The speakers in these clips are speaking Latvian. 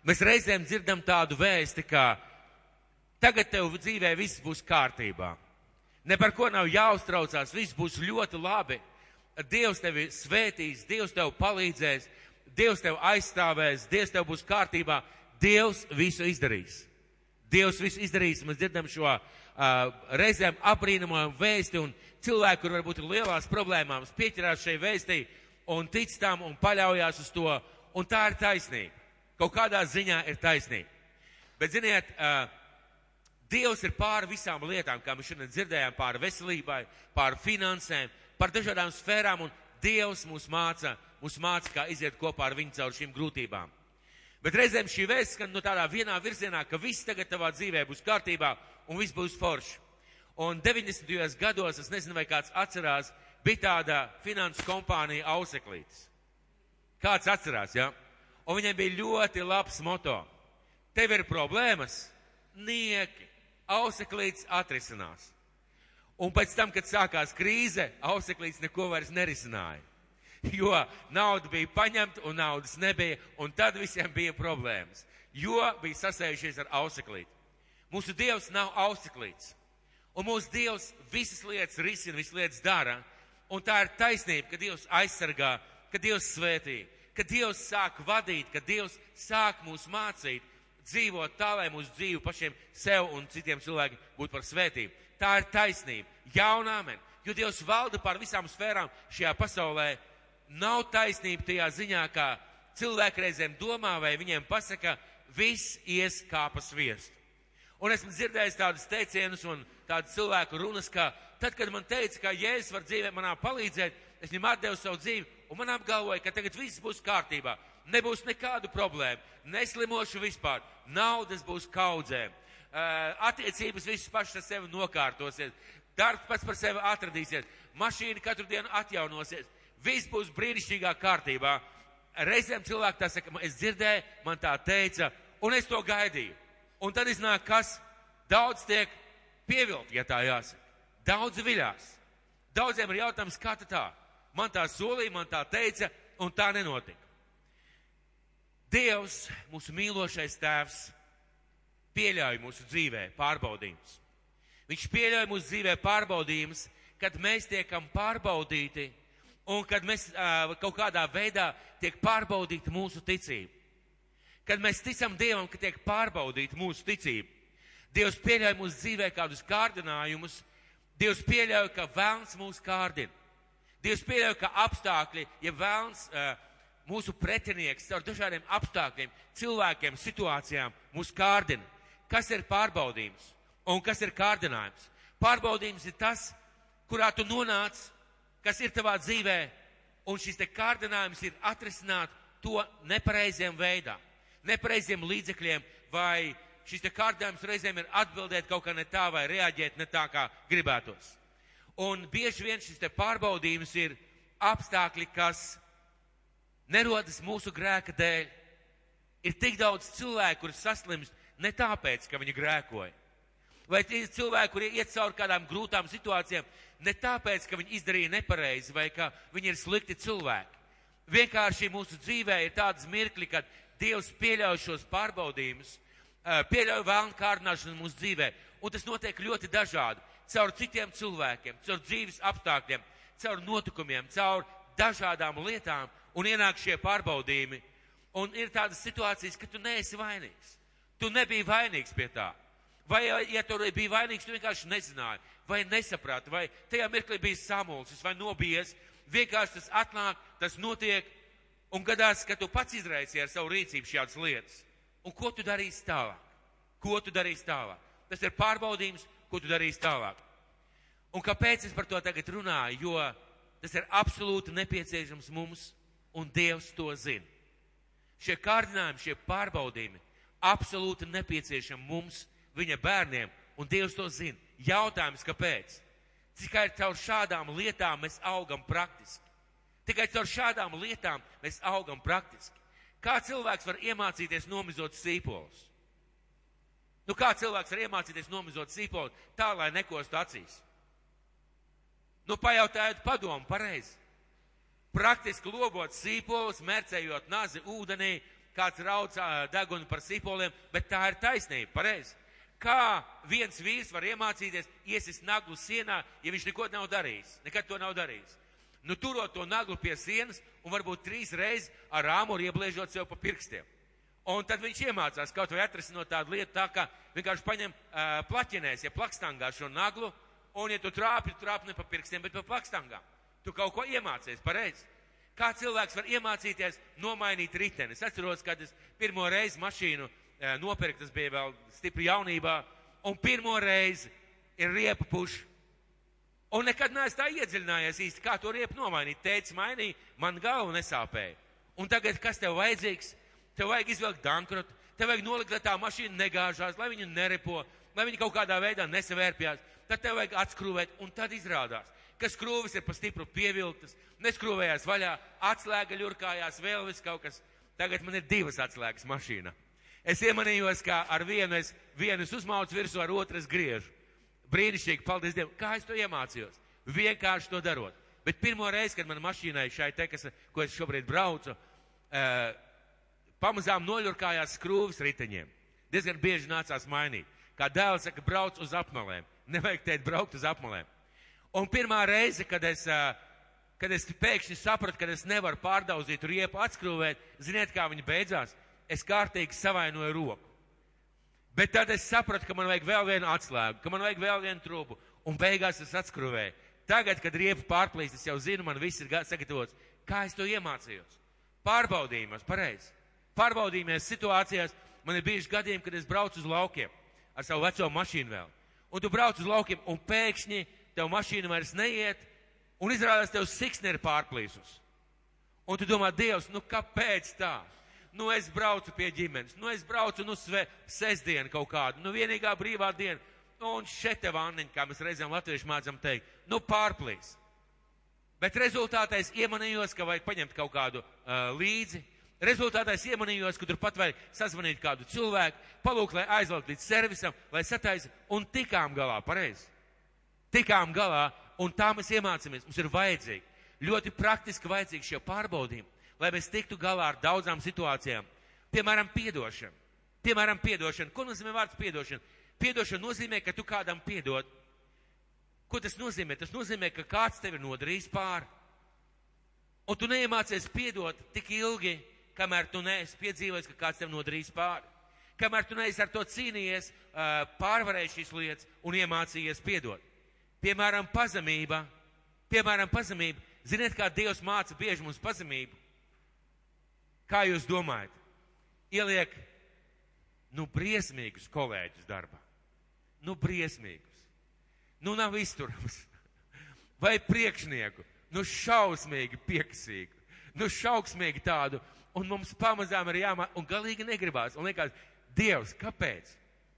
Mēs reizēm dzirdam tādu vēsti, ka tagad tev dzīvē viss būs kārtībā. Ne par ko nav jāuztraucās, viss būs ļoti labi. Dievs tevi svētīs, Dievs tev palīdzēs, Dievs tev aizstāvēs, Dievs tev būs kārtībā. Dievs visu izdarīs. Dievs visu izdarīs. Mēs dzirdam šo uh, reizēm aprīnamo vēsti un cilvēku, kur varbūt ir lielās problēmās, pieķerās šai vēstī un tic tam un paļaujās uz to. Un tā ir taisnība. Kaut kādā ziņā ir taisnība. Bet, ziniet, uh, Dievs ir pāri visām lietām, kā mēs šodien dzirdējām, pāri veselībai, pāri finansēm, par dažādām sfērām, un Dievs mūs māca, mūs māca, kā iziet kopā ar viņu caur šīm grūtībām. Bet reizēm šī vēsts skan no tādā vienā virzienā, ka viss tagad tavā dzīvē būs kārtībā un viss būs forši. Un 90. gados, es nezinu, vai kāds atcerās, bija tāda finanses kompānija Auseklītis. Kāds atcerās, jā? Ja? Un viņiem bija ļoti labs moto. Tev ir problēmas? Nieki. Auseklītis atrisinās. Un pēc tam, kad sākās krīze, Auseklītis neko vairs nerisināja. jo nauda bija paņemta un naudas nebija, un tad visiem bija problēmas, jo bija sasējušies ar auseklīti. Mūsu Dievs nav auseklīts, un mūsu Dievs visas lietas risina, visas lietas dara, un tā ir taisnība, ka Dievs aizsargā, ka Dievs svētī, ka Dievs sāk vadīt, ka Dievs sāk mūs mācīt, dzīvot tā, lai mūsu dzīve pašiem sev un citiem cilvēkiem būtu par svētību. Tā ir taisnība, jaunāmen, jo Dievs valda pār visām sfērām šajā pasaulē, nav taisnība tajā ziņā, kā cilvēki reizēm domā vai viņiem pasaka, viss ies kā pa sviestu. Un esmu dzirdējis tādus teicienus un tādu cilvēku runas, ka tad, kad man teica, ka Jēzus var dzīvē manā palīdzēt, es viņam atdevu savu dzīvi un man apgalvoja, ka tagad viss būs kārtībā. Nebūs nekādu problēmu, neslimošu vispār, naudas būs kaudzēm, attiecības visas pašas ar sevi nokārtosies, darbs pats par sevi atradīsies, mašīna katru dienu atjaunosies. Viss būs brīnišķīgā kārtībā. Reizēm cilvēki tā saka, es dzirdēju, man tā teica, un es to gaidīju. Un tad iznāk, kas? Daudz tiek pievilkt, ja tā jāsaka. Daudz viļās. Daudziem ir jautājums, kā tā? Man tā solīja, man tā teica, un tā nenotika. Dievs, mūsu mīlošais tēvs, pieļauj mūsu dzīvē pārbaudījumus. Viņš pieļauj mūsu dzīvē pārbaudījumus, kad mēs tiekam pārbaudīti un kad mēs uh, kaut kādā veidā tiek pārbaudīta mūsu ticība. Kad mēs ticam Dievam, ka tiek pārbaudīta mūsu ticība. Dievs pieļauj mūsu dzīvē kādus kārdinājumus, Dievs pieļauj, ka vēlns mūs kārdina. Dievs pieļauj, ka apstākļi, ja vēlns mūsu pretinieks ar dažādiem apstākļiem, cilvēkiem, situācijām mūs kārdina. Kas ir pārbaudījums un kas ir kārdinājums? Pārbaudījums ir tas, kurā tu nonāc kas ir tavā dzīvē, un šis te kārdinājums ir atrisināt to nepareiziem veidā, nepareiziem līdzekļiem, vai šis te kārdinājums reizēm ir atbildēt kaut kā ne tā, vai reaģēt ne tā, kā gribētos. Un bieži vien šis te pārbaudījums ir apstākļi, kas nerodas mūsu grēka dēļ. Ir tik daudz cilvēku, kuri saslimst ne tāpēc, ka viņi grēkoja. Vai tie cilvēki, kuri iet cauri kādām grūtām situācijām, ne tāpēc, ka viņi izdarīja nepareizi vai ka viņi ir slikti cilvēki. Vienkārši mūsu dzīvē ir tādas mirkļi, kad Dievs pieļauj šos pārbaudījumus, pieļauj vēlnu kārdināšanu mūsu dzīvē. Un tas notiek ļoti dažādi. Caur citiem cilvēkiem, caur dzīves apstākļiem, caur notikumiem, caur dažādām lietām. Un ienāk šie pārbaudījumi. Un ir tādas situācijas, ka tu neesi vainīgs. Tu nebija vainīgs pie tā. Vai, ja tu biji vainīgs, tu vienkārši nezināji vai nesaprata, vai tajā mirklī bija samulsis vai nobijies. Vienkārši tas atnāk, tas notiek, un gadās, ka tu pats izraisīji ar savu rīcību šādas lietas. Un ko tu darīsi tālāk? Ko tu darīsi tālāk? Tas ir pārbaudījums, ko tu darīsi tālāk. Un kāpēc es par to tagad runāju? Jo tas ir absolūti nepieciešams mums, un Dievs to zina. Šie kārdinājumi, šie pārbaudījumi absolūti nepieciešami mums, viņa bērniem, un Dievs to zina. Jautājums, kāpēc? Tikai caur šādām lietām mēs augam praktiski. Tikai caur šādām lietām mēs augam praktiski. Kā cilvēks var iemācīties nomizot sīpolus? Nu, kā cilvēks var iemācīties nomizot sīpolu tā, lai nekostu acīs? Nu, pajautājiet padomu pareizi. Praktiski lobot sīpolus, mērcējot nazi ūdenī, kāds rauc degunu par sipoliem, bet tā ir taisnība, pareizi. Kā viens vīrs var iemācīties iesist naglu sienā, ja viņš neko nav darījis, nekad to nav darījis. Nu, turot to naglu pie sienas un varbūt trīs reizes ar āmuru iebliežot sev pa pirkstiem. Un tad viņš iemācās kaut vai atrisinot tādu lietu tā, ka vienkārši paņem uh, plaķenēs, ja plakstangā šo naglu, un ja tu trāpi, tu trāpi ne pa pirkstiem, bet pa plakstangām. Tu kaut ko iemācies, pareizi. Kā cilvēks var iemācīties nomainīt riteni? Es atceros, kad es pirmo reizi mašīnu uh, nopirku, tas bija vēl stipri jaunībā, un pirmo reizi ir riepa puša. Un nekad neesmu tā iedziļinājies īsti, kā to riepu nomainīt. Teicis, mainīja, man galva nesāpēja. Un tagad, kas tev vajadzīgs? Tev vajag izvilkt dankrotu, tev vajag nolikt, lai tā mašīna negāžās, lai viņa nerepo, lai viņa kaut kādā veidā nesavērpjās. Tad tev vajag atskrūvēt, un tad izrādās, ka skrūvis ir pa stipru pievilktas, neskrūvējās vaļā, atslēga ļurkājās, vēl viss kaut kas. Tagad man ir divas atslēgas mašīna. Es iemanījos, ka ar vienu es, vienu es uzmaucu virsū, ar otru es griežu. Brīnišķīgi, paldies Dievam. Kā es to iemācījos? Vienkārši to darot. Bet pirmo reizi, kad man mašīnai šai te, kas, ko es šobrīd braucu, uh, pamazām noļurkājās skrūvis riteņiem. Diezgan bieži nācās mainīt. Kā dēls saka, brauc uz apmalēm. Nevajag teikt braukt uz apmalēm. Un pirmā reize, kad es, uh, kad es pēkšņi sapratu, ka es nevaru pārdaudzīt riepu atskrūvēt, ziniet, kā viņa beidzās? Es kārtīgi savainoju roku. Bet tad es sapratu, ka man vajag vēl vienu atslēgu, ka man vajag vēl vienu trūku, un beigās es atskrūvēju. Tagad, kad riepa pārplīst, es jau zinu, man viss ir sagatavots. Kā es to iemācījos? Pārbaudījumos, pareizi. Pārbaudījumos situācijās man ir bijuši gadījumi, kad es braucu uz laukiem ar savu veco mašīnu vēl. Un tu brauc uz laukiem, un pēkšņi tev mašīna vairs neiet, un izrādās tev siksne ir pārplīsus. Un tu domā, Dievs, nu kāpēc tā? Nu es braucu pie ģimenes, nu es braucu, nu sve, sestdienu kaut kādu, nu vienīgā brīvā diena, un šeit te vanniņa, kā mēs reizēm latvieši mācam teikt, nu pārplīs. Bet rezultātā es iemanījos, ka vajag paņemt kaut kādu uh, līdzi. Rezultātā es iemanījos, ka turpat vajag sazvanīt kādu cilvēku, palūkt, lai aizvelk līdz servisam, lai sataisa, un tikām galā, pareizi. Tikām galā, un tā mēs iemācāmies. Mums ir vajadzīgi, ļoti praktiski vajadzīgi šie pārbaudījumi lai mēs tiktu galā ar daudzām situācijām. Piemēram, piedošana. Piemēram, piedošana. Ko nozīmē vārds piedošana? Piedošana nozīmē, ka tu kādam piedod. Ko tas nozīmē? Tas nozīmē, ka kāds tevi ir nodarījis pāri. Un tu neiemācies piedot tik ilgi, kamēr tu neesi piedzīvojis, ka kāds tev nodarījis pāri. Kamēr tu neesi ar to cīnījies, pārvarējis šīs lietas un iemācījies piedot. Piemēram, pazemība. Piemēram, pazemība. Ziniet, kā Dievs māca bieži mums pazemību? Kā jūs domājat? Ieliek, nu, briesmīgus kolēģus darbā. Nu, briesmīgus. Nu, nav izturams. Vai priekšnieku. Nu, šausmīgi pieksīgu. Nu, šauksmīgi tādu. Un mums pamazām ir jāmā, un galīgi negribās. Un liekas, Dievs, kāpēc?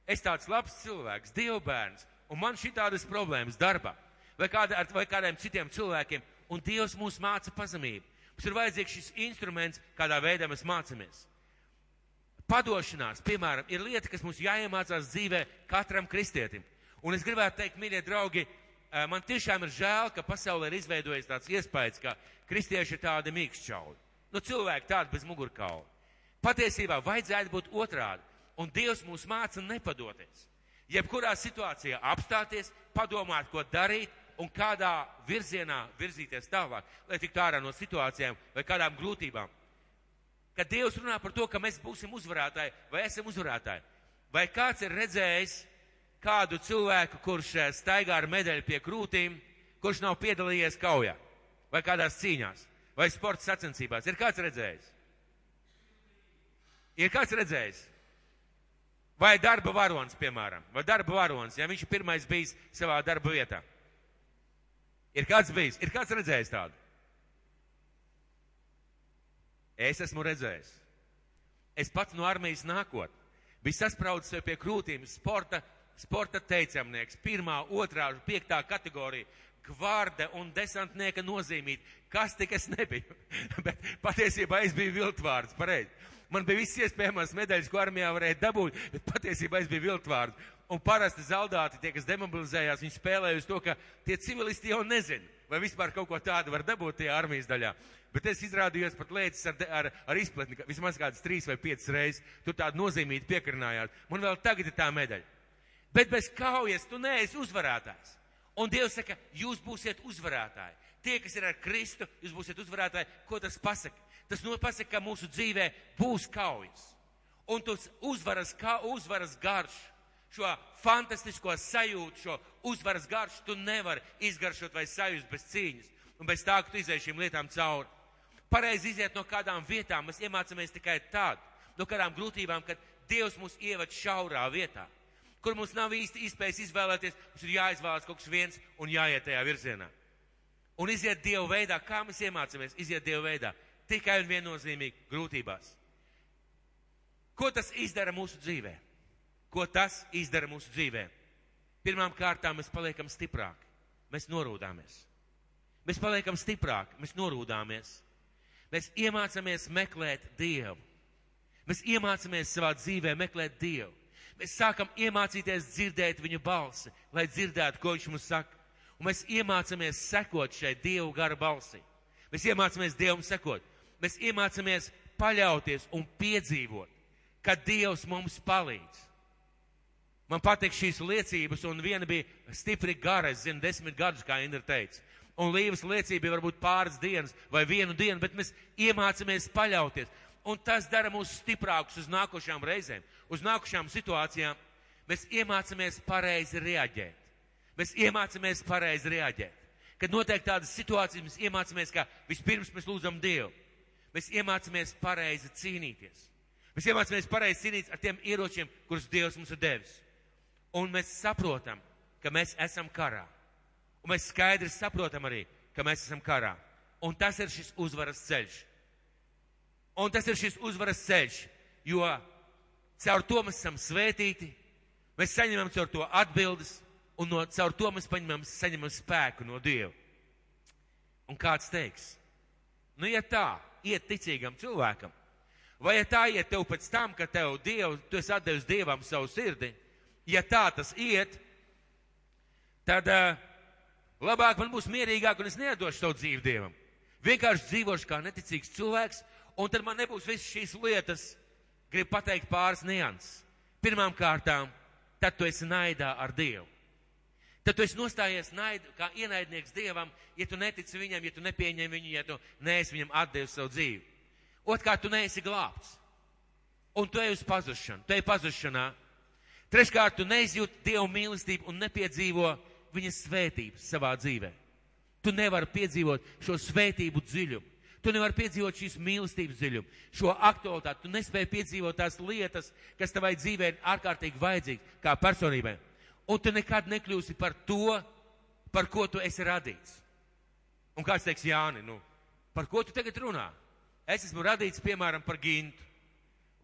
Es tāds labs cilvēks, dievbērns, un man šī tādas problēmas darbā. Vai, kādā, vai kādiem citiem cilvēkiem. Un Dievs mūs māca pazemību. Mums ir vajadzīgs šis instruments, kādā veidā mēs mācāmies. Padošanās, piemēram, ir lieta, kas mums jāiemācās dzīvē katram kristietim. Un es gribētu teikt, mīļie draugi, eh, man tiešām ir žēl, ka pasaulē ir izveidojies tāds iespējas, ka kristieši ir tādi mīkšķauli. Nu, cilvēki tādi bez mugurkaula. Patiesībā vajadzētu būt otrādi. Un Dievs mūs māca nepadoties. Jebkurā situācijā apstāties, padomāt, ko darīt, un kādā virzienā virzīties tālāk, lai tiktu ārā no situācijām vai kādām grūtībām. Kad Dievs runā par to, ka mēs būsim uzvarētāji vai esam uzvarētāji, vai kāds ir redzējis kādu cilvēku, kurš eh, staigā ar medaļu pie krūtīm, kurš nav piedalījies kaujā vai kādās cīņās vai sporta sacensībās? Ir kāds redzējis? Ir kāds redzējis? Vai darba varonis, piemēram, vai darba varonis, ja viņš ir pirmais bijis savā darba vietā? Ir kāds bijis, ir kāds redzējis tādu? Es esmu redzējis. Es pats no armijas nākot. Bija saspraudis sev pie krūtīm sporta, sporta teicamnieks, pirmā, otrā, piektā kategorija, gvarde un desantnieka nozīmīt. Kas tik es nebiju? Bet patiesībā es biju viltvārds, pareizi. Man bija viss iespējamās medaļas, ko armijā varēja dabūt, bet patiesībā es biju viltvārds. Un parasti zaldāti, tie, kas demobilizējās, viņi spēlēja uz to, ka tie civilisti jau nezina, vai vispār kaut ko tādu var dabūt tajā armijas daļā. Bet es izrādījos pat lēcis ar, ar, ar izplatni, ka vismaz kādas trīs vai piecas reizes tu tādu nozīmīti piekarinājāt. Man vēl tagad ir tā medaļa. Bet bez kaujas tu neesi uzvarētājs. Un Dievs saka, jūs būsiet uzvarētāji. Tie, kas ir ar Kristu, jūs būsiet uzvarētāji. Ko tas pasaka? Tas nu pasaka, ka mūsu dzīvē būs kaujas. Un tas uzvaras, kā, uzvaras garš, šo fantastisko sajūtu, šo uzvaras garšu tu nevari izgaršot vai sajust bez cīņas un bez tā, ka tu izēji šīm lietām cauri. Pareizi iziet no kādām vietām, mēs iemācāmies tikai tādu, no kādām grūtībām, kad Dievs mūs ievada šaurā vietā, kur mums nav īsti iespējas izvēlēties, mums ir jāizvēlas kaut kas viens un jāiet tajā virzienā. Un iziet Dieva veidā, kā mēs iemācāmies iziet Dieva veidā, tikai un viennozīmīgi grūtībās. Ko tas izdara mūsu dzīvē? Ko tas izdara mūsu dzīvē? Pirmām kārtām mēs paliekam stiprāki, mēs norūdāmies. Mēs paliekam stiprāki, mēs norūdāmies. Mēs iemācāmies meklēt Dievu. Mēs iemācāmies savā dzīvē meklēt Dievu. Mēs sākam iemācīties dzirdēt viņa balsi, lai dzirdētu, ko viņš mums saka. Un mēs iemācāmies sekot šai Dievu gara balsī. Mēs iemācāmies Dievam sekot. Mēs iemācāmies paļauties un piedzīvot, ka Dievs mums palīdz. Man patīk šīs liecības, un viena bija stipri gara, es zinu, desmit gadus, kā Indra teica un līvas liecība ir varbūt pāris dienas vai vienu dienu, bet mēs iemācāmies paļauties. Un tas dara mūs stiprākus uz nākošām reizēm, uz nākošām situācijām. Mēs iemācāmies pareizi reaģēt. Mēs iemācāmies pareizi reaģēt. Kad notiek tādas situācijas, mēs iemācāmies, ka vispirms mēs lūdzam Dievu. Mēs iemācāmies pareizi cīnīties. Mēs iemācāmies pareizi cīnīties ar tiem ieročiem, kurus Dievs mums ir devis. Un mēs saprotam, ka mēs esam karā. Un mēs skaidri saprotam arī, ka mēs esam karā. Un tas ir šis uzvaras ceļš. Un tas ir šis uzvaras ceļš, jo caur to mēs esam svētīti, mēs saņemam caur to atbildes, un no, caur to mēs paņemam, saņemam spēku no Dieva. Un kāds teiks, nu, ja tā iet ticīgam cilvēkam, vai ja tā iet tev pēc tam, ka tev Dievu, tu esi atdevis Dievam savu sirdi, ja tā tas iet, tad uh, Labāk man būs mierīgāk un es nedošu savu dzīvi Dievam. Vienkārši dzīvošu kā neticīgs cilvēks, un tad man nebūs visas šīs lietas. Gribu pateikt pāris nianses. Pirmām kārtām, tad tu esi naidā ar Dievu. Tad tu esi nostājies naid, kā ienaidnieks Dievam, ja tu netici viņam, ja tu nepieņem viņu, ja tu neesi viņam atdevis savu dzīvi. Otkārt, tu neesi glābts. Un tu ej uz pazušanu, tu ej pazušanā. Treškārt, tu neizjūti Dievu mīlestību un nepiedzīvo viņa svētības savā dzīvē. Tu nevari piedzīvot šo svētību dziļumu. Tu nevari piedzīvot šīs mīlestības dziļumu, šo aktualitāti. Tu nespēji piedzīvot tās lietas, kas tavai dzīvē ir ārkārtīgi vajadzīgas kā personībai. Un tu nekad nekļūsi par to, par ko tu esi radīts. Un kāds teiks, Jāni, nu, par ko tu tagad runā? Es esmu radīts, piemēram, par gintu,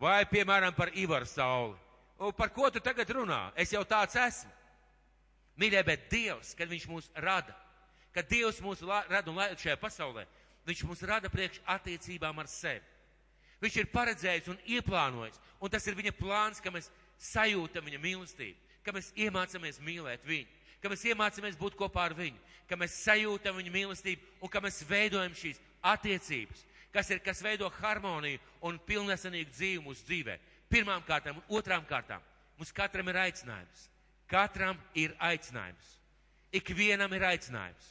vai, piemēram, par Ivaru sauli. Par ko tu tagad runā? Es jau tāds esmu. Mīļie, bet Dievs, kad Viņš mūs rada, kad Dievs mūs rada un laid šajā pasaulē, Viņš mūs rada priekš attiecībām ar sevi. Viņš ir paredzējis un ieplānojis, un tas ir Viņa plāns, ka mēs sajūtam Viņa mīlestību, ka mēs iemācāmies mīlēt Viņu, ka mēs iemācāmies būt kopā ar Viņu, ka mēs sajūtam Viņa mīlestību un ka mēs veidojam šīs attiecības, kas ir, kas veido harmoniju un pilnesenīgu dzīvi mūsu dzīvē. Pirmām kārtām un otrām kārtām mums katram ir aicinājums Katram ir aicinājums. Ikvienam ir aicinājums.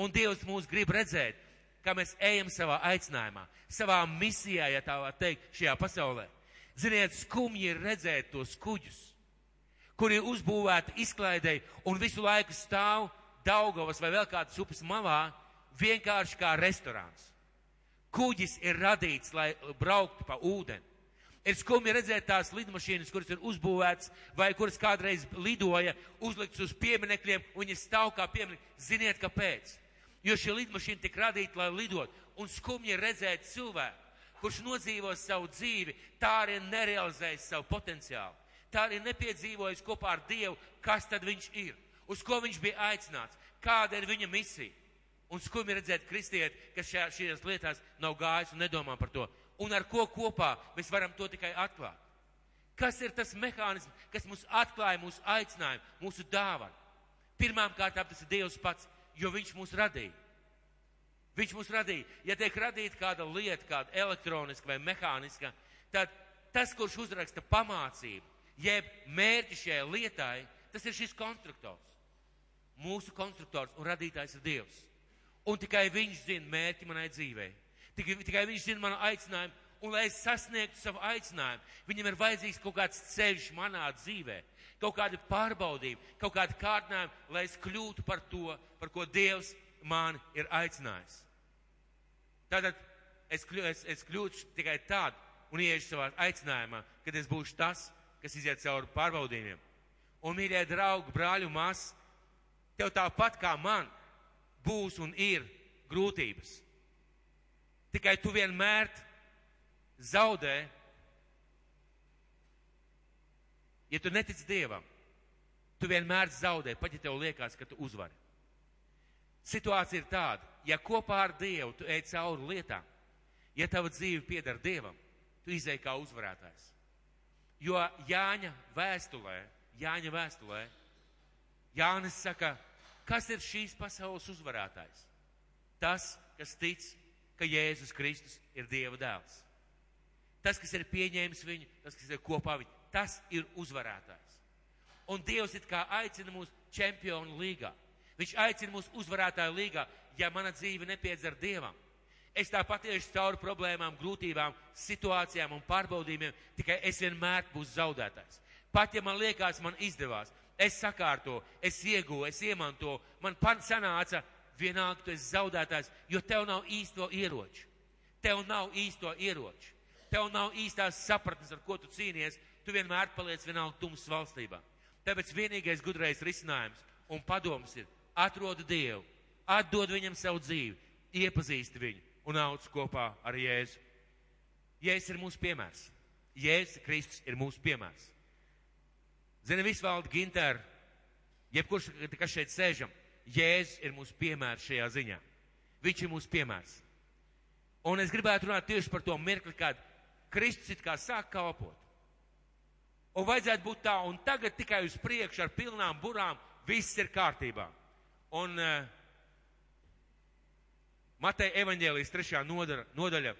Un Dievs mūs grib redzēt, kā mēs ejam savā aicinājumā, savā misijā, ja tā var teikt, šajā pasaulē. Ziniet, skumji ir redzēt tos kuģus, kuri ir uzbūvēti izklaidēji un visu laiku stāv Daugavas vai vēl kādas upes malā, vienkārši kā restorāns. Kuģis ir radīts, lai brauktu pa ūdeni. Ir skumji redzēt tās lidmašīnas, kuras ir uzbūvētas vai kuras kādreiz lidoja, uzlikts uz pieminekļiem, un viņi stāv kā pieminekļi. Ziniet, kāpēc? Jo šī lidmašīna tika radīta, lai lidot, un skumji redzēt cilvēku, kurš nodzīvo savu dzīvi, tā arī nerealizējis savu potenciālu. Tā arī nepiedzīvojis kopā ar Dievu, kas tad viņš ir, uz ko viņš bija aicināts, kāda ir viņa misija. Un skumji redzēt kristieti, kas šajās lietās nav gājis un nedomā par to un ar ko kopā mēs varam to tikai atklāt. Kas ir tas mehānisms, kas mums atklāja mūsu aicinājumu, mūsu dāvanu? Pirmām kārtām tas ir Dievs pats, jo Viņš mūs radīja. Viņš mūs radīja. Ja tiek radīta kāda lieta, kāda elektroniska vai mehāniska, tad tas, kurš uzraksta pamācību, jeb mērķi šai lietai, tas ir šis konstruktors. Mūsu konstruktors un radītājs ir Dievs. Un tikai viņš zina mērķi manai dzīvei. Tikai, tikai viņš zina manu aicinājumu. Un, lai es sasniegtu savu aicinājumu, viņam ir vajadzīgs kaut kāds ceļš manā dzīvē, kaut kāda pārbaudība, kaut kāda kārtnājuma, lai es kļūtu par to, par ko Dievs mani ir aicinājis. Tātad es, kļu, es, es kļūšu tikai tādu un iešu savā aicinājumā, kad es būšu tas, kas iziet cauri pārbaudījumiem. Un, mīļie draugi, brāļi un māsas, tev tāpat kā man būs un ir grūtības. Tikai tu vienmēr zaudē, ja tu netici Dievam. Tu vienmēr zaudē, pat ja tev liekas, ka tu uzvari. Situācija ir tāda, ja kopā ar Dievu tu ej cauri lietām, ja tava dzīve pieder Dievam, tu izēj kā uzvarētājs. Jo Jāņa vēstulē, Jāņa vēstulē, Jānis saka, kas ir šīs pasaules uzvarētājs? Tas, kas tic, ka Jēzus Kristus ir Dieva dēls. Tas, kas ir pieņēmis viņu, tas, kas ir kopā viņu, tas ir uzvarētājs. Un Dievs it kā aicina mūs čempionu līgā. Viņš aicina mūs uzvarētāju līgā, ja mana dzīve nepiedzer Dievam. Es tāpat iešu cauri problēmām, grūtībām, situācijām un pārbaudījumiem, tikai es vienmēr būšu zaudētājs. Pat ja man liekas, man izdevās, es sakārto, es iegūstu, es iemanto, man sanāca, vienalga tu esi zaudētājs, jo tev nav īsto ieroču. Tev nav īsto ieroču. Tev nav īstās sapratnes, ar ko tu cīnies. Tu vienmēr paliec vienalga tumsas valstībā. Tāpēc vienīgais gudrais risinājums un padoms ir atrod Dievu, atdod viņam savu dzīvi, iepazīsti viņu un auc kopā ar Jēzu. Jēzus ir mūsu piemērs. Jēzus Kristus ir mūsu piemērs. Zini, visvalda Ginter, jebkurš, kas šeit sēžam, Jēzus ir mūsu piemērs šajā ziņā. Viņš ir mūsu piemērs. Un es gribētu runāt tieši par to mirkli, kad Kristus it kā sāk kalpot. Un vajadzētu būt tā, un tagad tikai uz priekšu ar pilnām burām viss ir kārtībā. Un uh, Mateja evaņģēlijas trešā nodaļa, nodaļa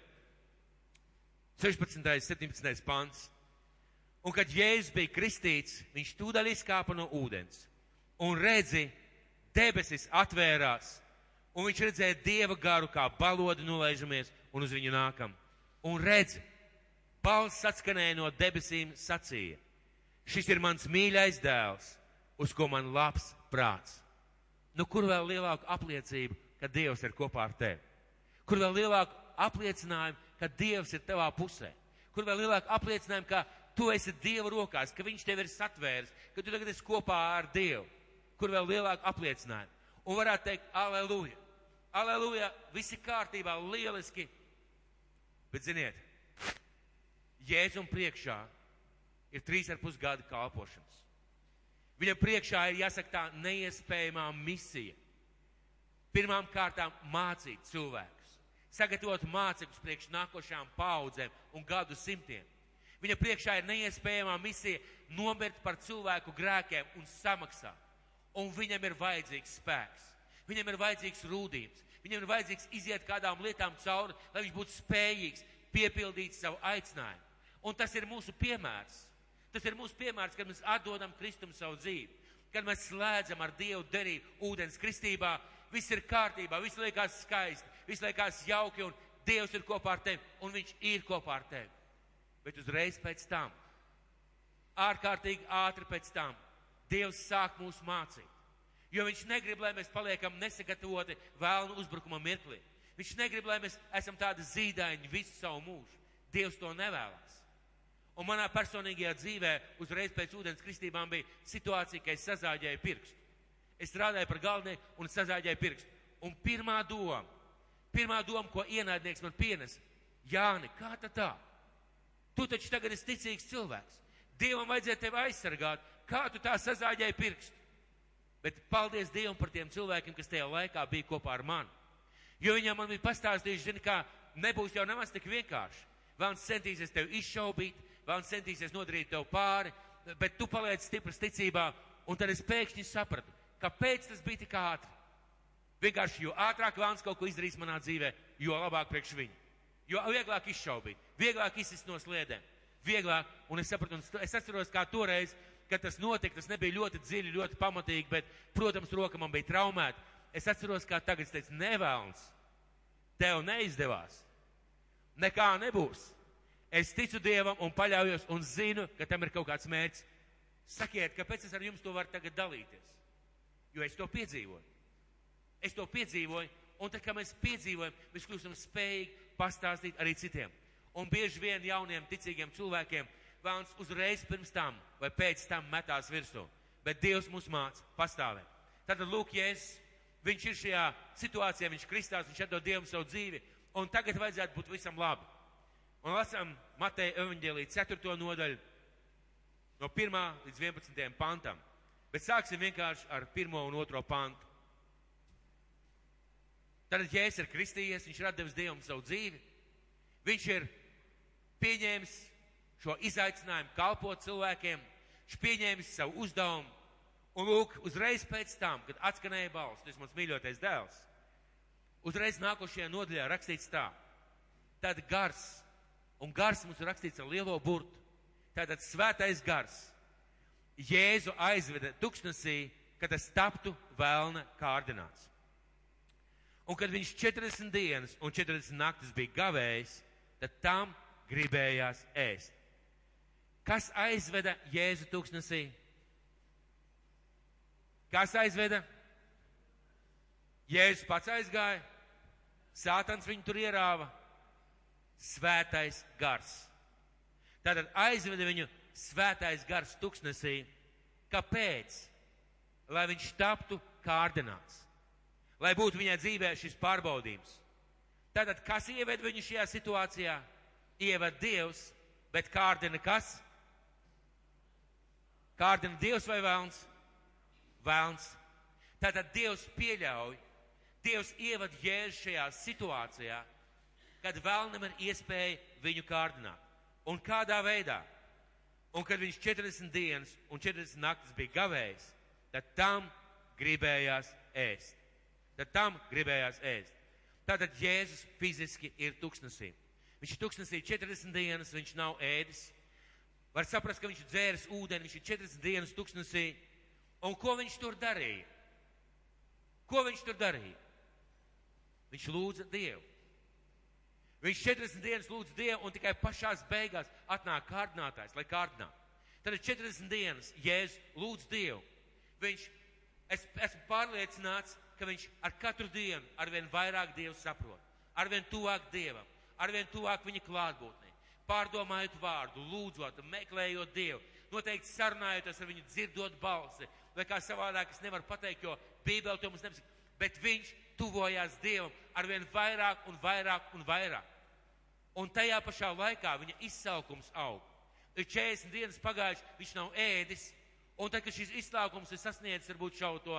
16. un 17. pants. Un kad Jēzus bija kristīts, viņš tūdaļ izkāpa no ūdens. Un redzi, debesis atvērās, un viņš redzēja dieva garu kā balodi nolaižamies un uz viņu nākam. Un redzi, balss atskanēja no debesīm sacīja. Šis ir mans mīļais dēls, uz ko man labs prāts. Nu, kur vēl lielāku apliecību, ka Dievs ir kopā ar tevi? Kur vēl lielāku apliecinājumu, ka Dievs ir tavā pusē? Kur vēl lielāku apliecinājumu, ka tu esi Dieva rokās, ka Viņš tevi ir satvēris, ka tu tagad esi kopā ar Dievu? Kur vēl lielāku apliecinājumu. Un varētu teikt, aleluja, aleluja, viss ir kārtībā, lieliski. Bet ziniet, Jēzum priekšā ir trīs ar pus gadu kalpošanas. Viņam priekšā ir jāsaka tā neiespējamā misija. Pirmām kārtām mācīt cilvēkus, sagatavot mācekļus priekš nākošām paudzēm un gadu simtiem. Viņa priekšā ir neiespējamā misija nomirt par cilvēku grēkiem un samaksāt un viņam ir vajadzīgs spēks. Viņam ir vajadzīgs rūdījums. Viņam ir vajadzīgs iziet kādām lietām cauri, lai viņš būtu spējīgs piepildīt savu aicinājumu. Un tas ir mūsu piemērs. Tas ir mūsu piemērs, kad mēs atdodam Kristum savu dzīvi. Kad mēs slēdzam ar Dievu derību ūdens kristībā, viss ir kārtībā, viss liekas skaisti, viss liekas jauki un Dievs ir kopā ar tevi un Viņš ir kopā ar tevi. Bet uzreiz pēc tam, ārkārtīgi ātri pēc tam, Dievs sāk mūs mācīt. Jo viņš negrib, lai mēs paliekam nesagatavoti vēlnu uzbrukuma mirklī. Viņš negrib, lai mēs esam tādi zīdaiņi visu savu mūžu. Dievs to nevēlas. Un manā personīgajā dzīvē uzreiz pēc ūdens kristībām bija situācija, ka es sazāģēju pirkstu. Es strādāju par galvenieku un sazāģēju pirkstu. Un pirmā doma, pirmā doma, ko ienaidnieks man pienes, Jāni, kā tā tā? Tu taču tagad esi ticīgs cilvēks. Dievam vajadzēja tevi aizsargāt, kā tu tā sazāģēji pirkstu. Bet paldies Dievam par tiem cilvēkiem, kas tajā laikā bija kopā ar mani. Jo viņam man bija pastāstījuši, zini, kā nebūs jau nemaz tik vienkārši. Vēlams centīsies tevi izšaubīt, vēlams centīsies nodarīt tev pāri, bet tu paliec stiprs ticībā, un tad es pēkšņi sapratu, kāpēc tas bija tik ātri. Vienkārši, jo ātrāk vēlams kaut ko izdarīs manā dzīvē, jo labāk priekš viņa. Jo vieglāk izšaubīt, vieglāk izsist no sliedēm, vieglāk, un es sapratu, un es atceros, kā toreiz, kad tas notika, tas nebija ļoti dziļi, ļoti pamatīgi, bet, protams, roka man bija traumēta. Es atceros, kā tagad es teicu, nevēlns, tev neizdevās, nekā nebūs. Es ticu Dievam un paļaujos un zinu, ka tam ir kaut kāds mērķis. Sakiet, kāpēc es ar jums to varu tagad dalīties? Jo es to piedzīvoju. Es to piedzīvoju, un tad, kad mēs piedzīvojam, mēs kļūstam spējīgi pastāstīt arī citiem. Un bieži vien jauniem ticīgiem cilvēkiem vēlams uzreiz pirms tam vai pēc tam metās virsū. Bet Dievs mūs māca pastāvēt. Tad lūk, Jēzus, viņš ir šajā situācijā, viņš kristās, viņš atdod Dievam savu dzīvi, un tagad vajadzētu būt visam labi. Un lasām Mateja evaņģēlī 4. nodaļu no 1. līdz 11. pantam. Bet sāksim vienkārši ar 1. un 2. pantu. Tad Jēzus ir kristījies, viņš ir atdevis Dievam savu dzīvi. Viņš ir pieņēmis šo izaicinājumu kalpot cilvēkiem, viņš pieņēmis savu uzdevumu. Un lūk, uzreiz pēc tam, kad atskanēja balss, tas mans mīļotais dēls, uzreiz nākošajā nodaļā rakstīts tā. Tad gars, un gars mums ir rakstīts ar lielo burtu. Tātad svētais gars Jēzu aizveda tuksnesī, kad tas taptu vēlna kārdināts. Un kad viņš 40 dienas un 40 naktis bija gavējis, tad tam gribējās ēst. Kas aizveda Jēzu tūkstnesī? Kas aizveda? Jēzus pats aizgāja, Sātans viņu tur ierāva, svētais gars. Tātad aizveda viņu svētais gars tūkstnesī. Kāpēc? Lai viņš taptu kārdināts lai būtu viņai dzīvē šis pārbaudījums. Tātad, kas ieved viņu šajā situācijā? Ieved Dievs, bet kārdina kas? Kārdina Dievs vai vēlns? Vēlns. Tātad Dievs pieļauj, Dievs ievad jēzu šajā situācijā, kad vēlnam ir iespēja viņu kārdināt. Un kādā veidā? Un kad viņš 40 dienas un 40 naktis bija gavējis, tad tam gribējās ēst tad tam gribējās ēst. Tātad Jēzus fiziski ir tuksnesī. Viņš ir tuksnesī 40 dienas, viņš nav ēdis. Var saprast, ka viņš ir dzēris ūdeni, viņš ir 40 dienas tuksnesī. Un ko viņš tur darīja? Ko viņš tur darīja? Viņš lūdza Dievu. Viņš 40 dienas lūdz Dievu un tikai pašās beigās atnāk kārdinātājs, lai kārdinātu. Tad 40 dienas Jēzus lūdz Dievu. Viņš, es esmu pārliecināts, ka viņš ar katru dienu arvien vairāk Dievu saprot, arvien tuvāk Dievam, arvien tuvāk viņa klātbūtnē. Pārdomājot vārdu, lūdzot, meklējot Dievu, noteikti sarunājoties ar viņu, dzirdot balsi, vai kā savādāk es nevaru pateikt, jo Bībele to mums nepasaka, bet viņš tuvojās Dievam arvien vairāk un vairāk un vairāk. Un tajā pašā laikā viņa izsaukums aug. Ir 40 dienas pagājuši, viņš nav ēdis, un tad, kad šis izsaukums ir sasniedzis varbūt šau to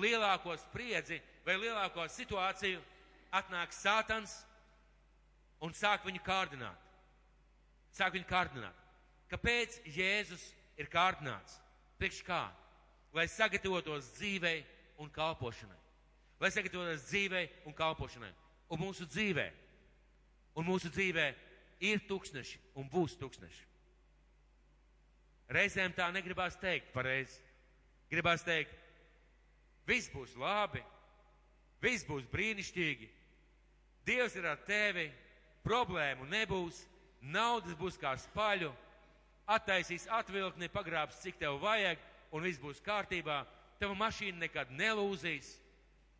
lielāko spriedzi vai lielāko situāciju, atnāk sātans un sāk viņu kārdināt. Sāk viņu kārdināt. Kāpēc Jēzus ir kārdināts? Priekš kā? Lai sagatavotos dzīvei un kalpošanai. Lai sagatavotos dzīvei un kalpošanai. Un mūsu dzīvē. Un mūsu dzīvē ir tūkstneši un būs tūkstneši. Reizēm tā negribās teikt pareizi. Gribās teikt, Viss būs labi, viss būs brīnišķīgi. Dievs ir ar tevi, problēmu nebūs, naudas būs kā spaļu, attaisīs atvilkni, pagrābs, cik tev vajag, un viss būs kārtībā. Tava mašīna nekad nelūzīs,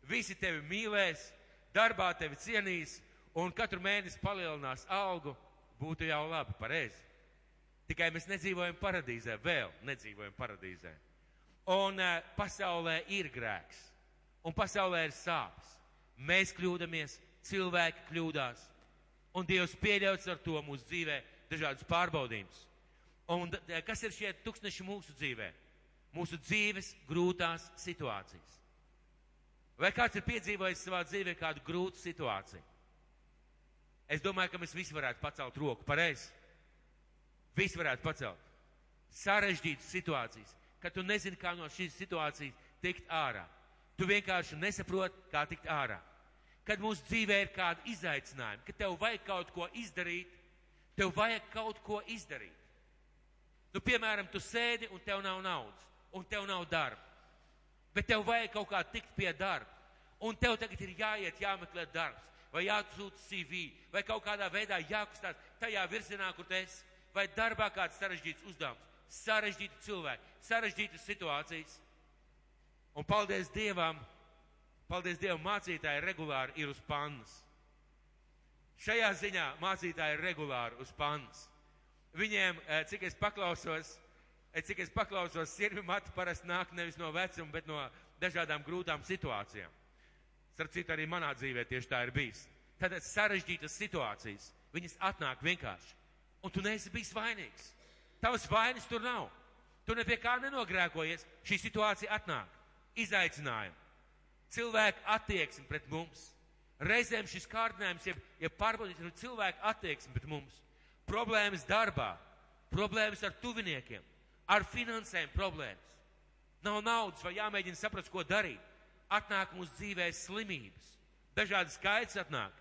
visi tevi mīlēs, darbā tevi cienīs, un katru mēnesi palielinās algu. Būtu jau labi, pareizi. Tikai mēs nedzīvojam paradīzē, vēl nedzīvojam paradīzē. Un uh, pasaulē ir grēks, un pasaulē ir sāpes. Mēs kļūdāmies, cilvēki kļūdās, un Dievs pieļauts ar to mūsu dzīvē dažādus pārbaudījumus. Un kas ir šie tūkstneši mūsu dzīvē? Mūsu dzīves grūtās situācijas. Vai kāds ir piedzīvojis savā dzīvē kādu grūtu situāciju? Es domāju, ka mēs visi varētu pacelt roku pareizi. Visi varētu pacelt. Sarežģītas situācijas ka tu nezini, kā no šīs situācijas tikt ārā. tu vienkārši nesaproti, kā tikt ārā. Kad mūsu dzīvē ir kāda izaicinājuma, kad tev vajag kaut ko izdarīt, tev vajag kaut ko izdarīt. Nu, piemēram, tu sēdi un tev nav naudas, un tev nav darba. Bet tev vajag kaut kā tikt pie darba. Un tev tagad ir jāiet, jāmeklē darbs, vai jāatsūta CV, vai kaut kādā veidā jākustās tajā virzienā, kur tu esi, vai darbā kāds sarežģīts uzdevums, sarežģīti cilvēki, sarežģītas situācijas. Un paldies Dievam, paldies Dievam, mācītāji regulāri ir uz pannas. Šajā ziņā mācītāji ir regulāri uz pannas. Viņiem, eh, cik es paklausos, eh, cik es paklausos, sirmi mati parasti nāk nevis no vecuma, bet no dažādām grūtām situācijām. Starp citu, arī manā dzīvē tieši tā ir bijis. Tad sarežģītas situācijas, viņas atnāk vienkārši. Un tu neesi bijis vainīgs. Tavas vainas tur nav. Tu ne pie kā nenogrēkojies. Šī situācija atnāk. Izaicinājumi. Cilvēku attieksme pret mums. Reizēm šis kārdinājums, ja, ja pārbaudīt, ir cilvēku attieksme pret mums problēmas darbā, problēmas ar tuviniekiem, ar finansēm problēmas. Nav naudas vai jāmēģina saprast, ko darīt. Atnāk mūsu dzīvē slimības, dažādi skaits atnāk.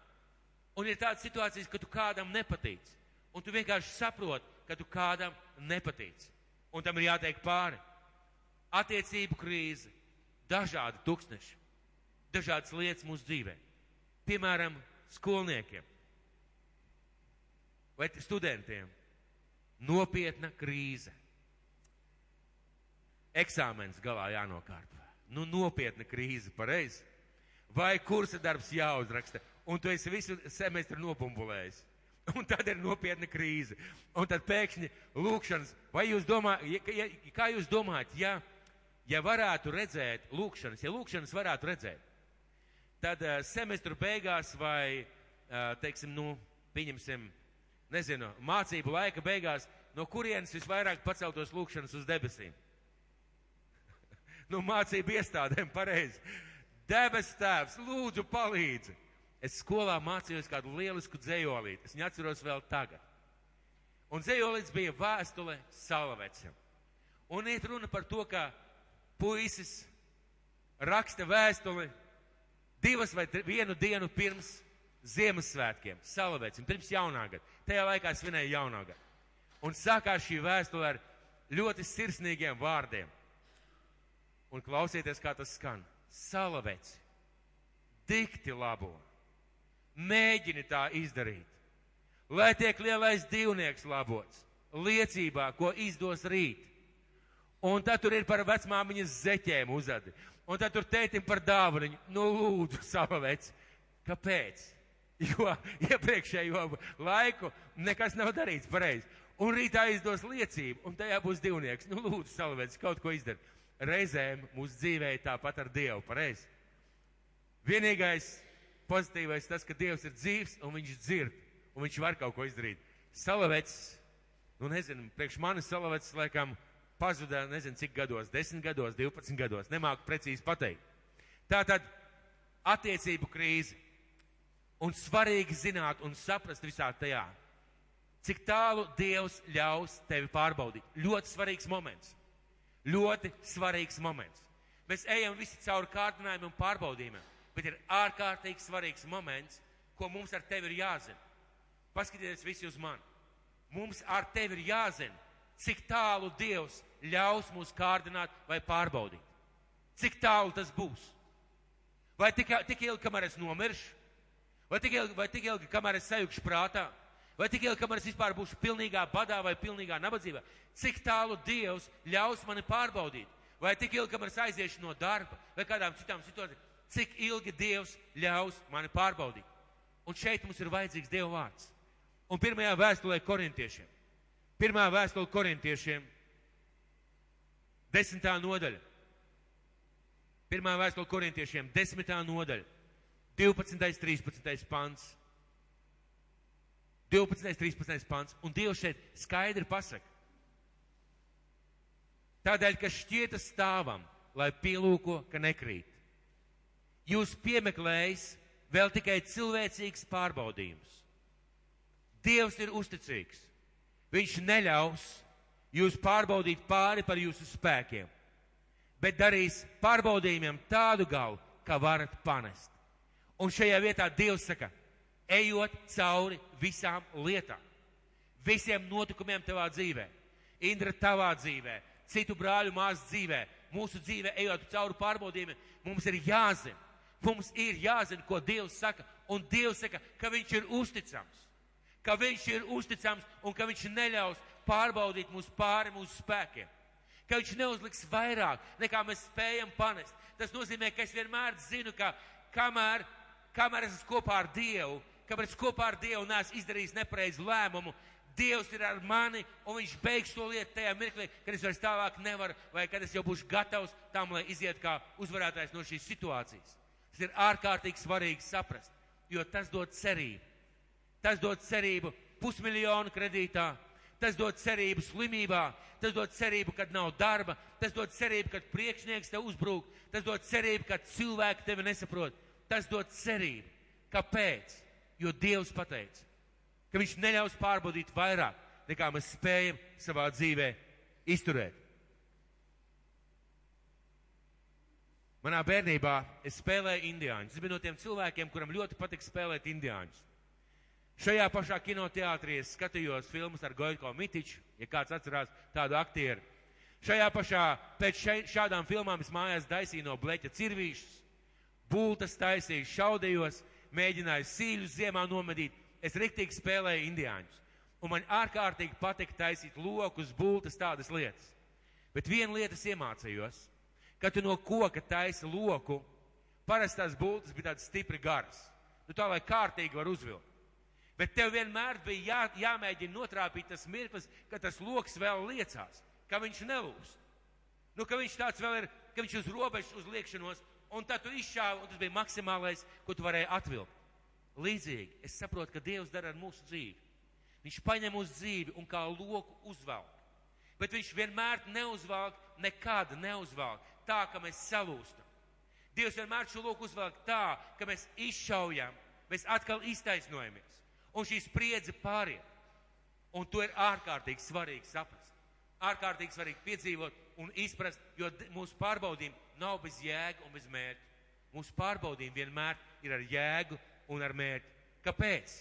Un ir tādas situācijas, ka tu kādam nepatīc. Un tu vienkārši saproti, ka tu kādam nepatīc. Un tam ir jātiek pāri. Attiecību krīze, dažādi tūkstneši, dažādas lietas mūsu dzīvē. Piemēram, skolniekiem vai studentiem nopietna krīze. Eksāmens galā jānokārto. Nu, nopietna krīze, pareizi. Vai kursa darbs jāuzraksta, un tu esi visu semestru nopumpulējis. Un tad ir nopietna krīze. Un tad pēkšņi lūkšanas, vai jūs domājat, ja, ja, kā jūs domājat, ja, ja varētu redzēt lūkšanas, ja lūkšanas varētu redzēt, tad uh, semestru beigās vai, uh, teiksim, nu, pieņemsim, nezinu, mācību laika beigās, no kurienes visvairāk paceltos lūkšanas uz debesīm? nu, mācību iestādēm pareizi. Debes tēvs, lūdzu palīdzi. Es skolā mācījos kādu lielisku dzējolīti. Es viņu atceros vēl tagad. Un dzējolīts bija vēstule Salavecam. Un iet runa par to, ka puisis raksta vēstuli divas vai vienu dienu pirms Ziemassvētkiem, Salavēcim, pirms jaunā gada. Tajā laikā svinēja jaunā gada. Un sākās šī vēstule ar ļoti sirsnīgiem vārdiem. Un klausieties, kā tas skan. Salaveci, dikti labo, mēģini tā izdarīt, lai tiek lielais divnieks labots, liecībā, ko izdos rīt. Un tad tur ir par vecmāmiņas zeķēm uzadi. Un tad tur tētim par dāvaniņu. Nu, lūdzu, salaveci. Kāpēc? jo iepriekšējo laiku nekas nav darīts pareizi. Un rītā izdos liecību, un tajā būs divnieks. Nu, lūdzu, salvēts, kaut ko izdara. Reizēm mūsu dzīvē tāpat ar Dievu, pareizi. Vienīgais pozitīvais tas, ka Dievs ir dzīvs un viņš dzird, un viņš var kaut ko izdarīt. Salavets, nu nezinu, priekš manis salavets laikam pazuda, nezinu cik gados, 10 gados, 12 gados, nemāku precīzi pateikt. Tātad attiecību krīze Un svarīgi zināt un saprast visā tajā, cik tālu Dievs ļaus tevi pārbaudīt. Ļoti svarīgs moments. Ļoti svarīgs moments. Mēs ejam visi cauri kārdinājumiem un pārbaudījumiem, bet ir ārkārtīgi svarīgs moments, ko mums ar tevi ir jāzina. Paskatieties visi uz mani. Mums ar tevi ir jāzina, cik tālu Dievs ļaus mūs kārdināt vai pārbaudīt. Cik tālu tas būs? Vai tik, tik ilgi, kamēr es nomiršu? Vai tik ilgi, vai tik ilgi kamēr es sajūgšu prātā? Vai tik ilgi, kamēr es vispār būšu pilnīgā badā vai pilnīgā nabadzībā? Cik tālu Dievs ļaus mani pārbaudīt? Vai tik ilgi, kamēr es aiziešu no darba vai kādām citām situācijām? Cik ilgi Dievs ļaus mani pārbaudīt? Un šeit mums ir vajadzīgs Dieva vārds. Un pirmajā vēstulē korintiešiem. Pirmā vēstule korintiešiem. Desmitā nodaļa. Pirmā vēstule korintiešiem. Desmitā nodaļa. 12. 13. pants. 12. 13. pants. Un Dievs šeit skaidri pasaka. Tādēļ, ka šķietas stāvam, lai pielūko, ka nekrīt. Jūs piemeklējis vēl tikai cilvēcīgs pārbaudījums. Dievs ir uzticīgs. Viņš neļaus jūs pārbaudīt pāri par jūsu spēkiem. bet darīs pārbaudījumiem tādu galu, kā varat panest. Un šajā vietā Dievs saka, ejot cauri visām lietām, visiem notikumiem tavā dzīvē, Indra tavā dzīvē, citu brāļu māsu dzīvē, mūsu dzīvē, ejot cauri pārbaudījumiem, mums ir jāzina, mums ir jāzina, ko Dievs saka, un Dievs saka, ka Viņš ir uzticams, ka Viņš ir uzticams un ka Viņš neļaus pārbaudīt mūs pāri mūsu spēkiem, ka Viņš neuzliks vairāk, nekā mēs spējam panest. Tas nozīmē, ka es vienmēr zinu, ka kamēr kamēr es esmu kopā ar Dievu, kamēr es kopā ar Dievu neesmu izdarījis nepareizu lēmumu, Dievs ir ar mani un viņš beigs to lietu tajā mirklī, kad es vairs tālāk nevaru, vai kad es jau būšu gatavs tam, lai iziet kā uzvarētājs no šīs situācijas. Tas ir ārkārtīgi svarīgi saprast, jo tas dod cerību. Tas dod cerību pusmiljonu kredītā, tas dod cerību slimībā, tas dod cerību, kad nav darba, tas dod cerību, kad priekšnieks tev uzbrūk, tas dod cerību, kad cilvēki tevi nesaprot tas dod cerību. Kāpēc? Jo Dievs pateica, ka Viņš neļaus pārbaudīt vairāk, nekā mēs spējam savā dzīvē izturēt. Manā bērnībā es spēlēju indiāņus. Es biju no tiem cilvēkiem, kuram ļoti patika spēlēt indiāņus. Šajā pašā kinoteātrī es skatījos filmas ar Goļko Mitiču, ja kāds atcerās tādu aktieru. Šajā pašā, pēc šai, šādām filmām es mājās daisīju no bleķa cirvīšus, bultas taisīju, šaudījos, mēģināju sīļus ziemā nomedīt. Es riktīgi spēlēju indiāņus. Un man ārkārtīgi patika taisīt lokus, bultas, tādas lietas. Bet viena lieta es iemācījos, kad tu no koka taisi loku, parasti tās bultas bija tādas stipri garas. Nu tā, lai kārtīgi var uzvilkt. Bet tev vienmēr bija jā, jāmēģina notrāpīt tas mirklis, ka tas loks vēl liecās, ka viņš nelūst. Nu, ka viņš tāds vēl ir, ka viņš uz robežas uz liekšanos, un tad tu izšāvi, un tas bija maksimālais, ko tu varēji atvilkt. Līdzīgi, es saprotu, ka Dievs dara ar mūsu dzīvi. Viņš paņem uz dzīvi un kā loku uzvelk. Bet viņš vienmēr neuzvelk, nekad neuzvelk tā, ka mēs salūstam. Dievs vienmēr šo loku uzvelk tā, ka mēs izšaujam, mēs atkal iztaisnojamies. Un šī spriedze pāriet. Un to ir ārkārtīgi svarīgi saprast. Ārkārtīgi svarīgi piedzīvot un izprast, jo mūsu pārbaudījumi nav bez jēga un bez mērķa. Mūsu pārbaudījumi vienmēr ir ar jēgu un ar mērķi. Kāpēc?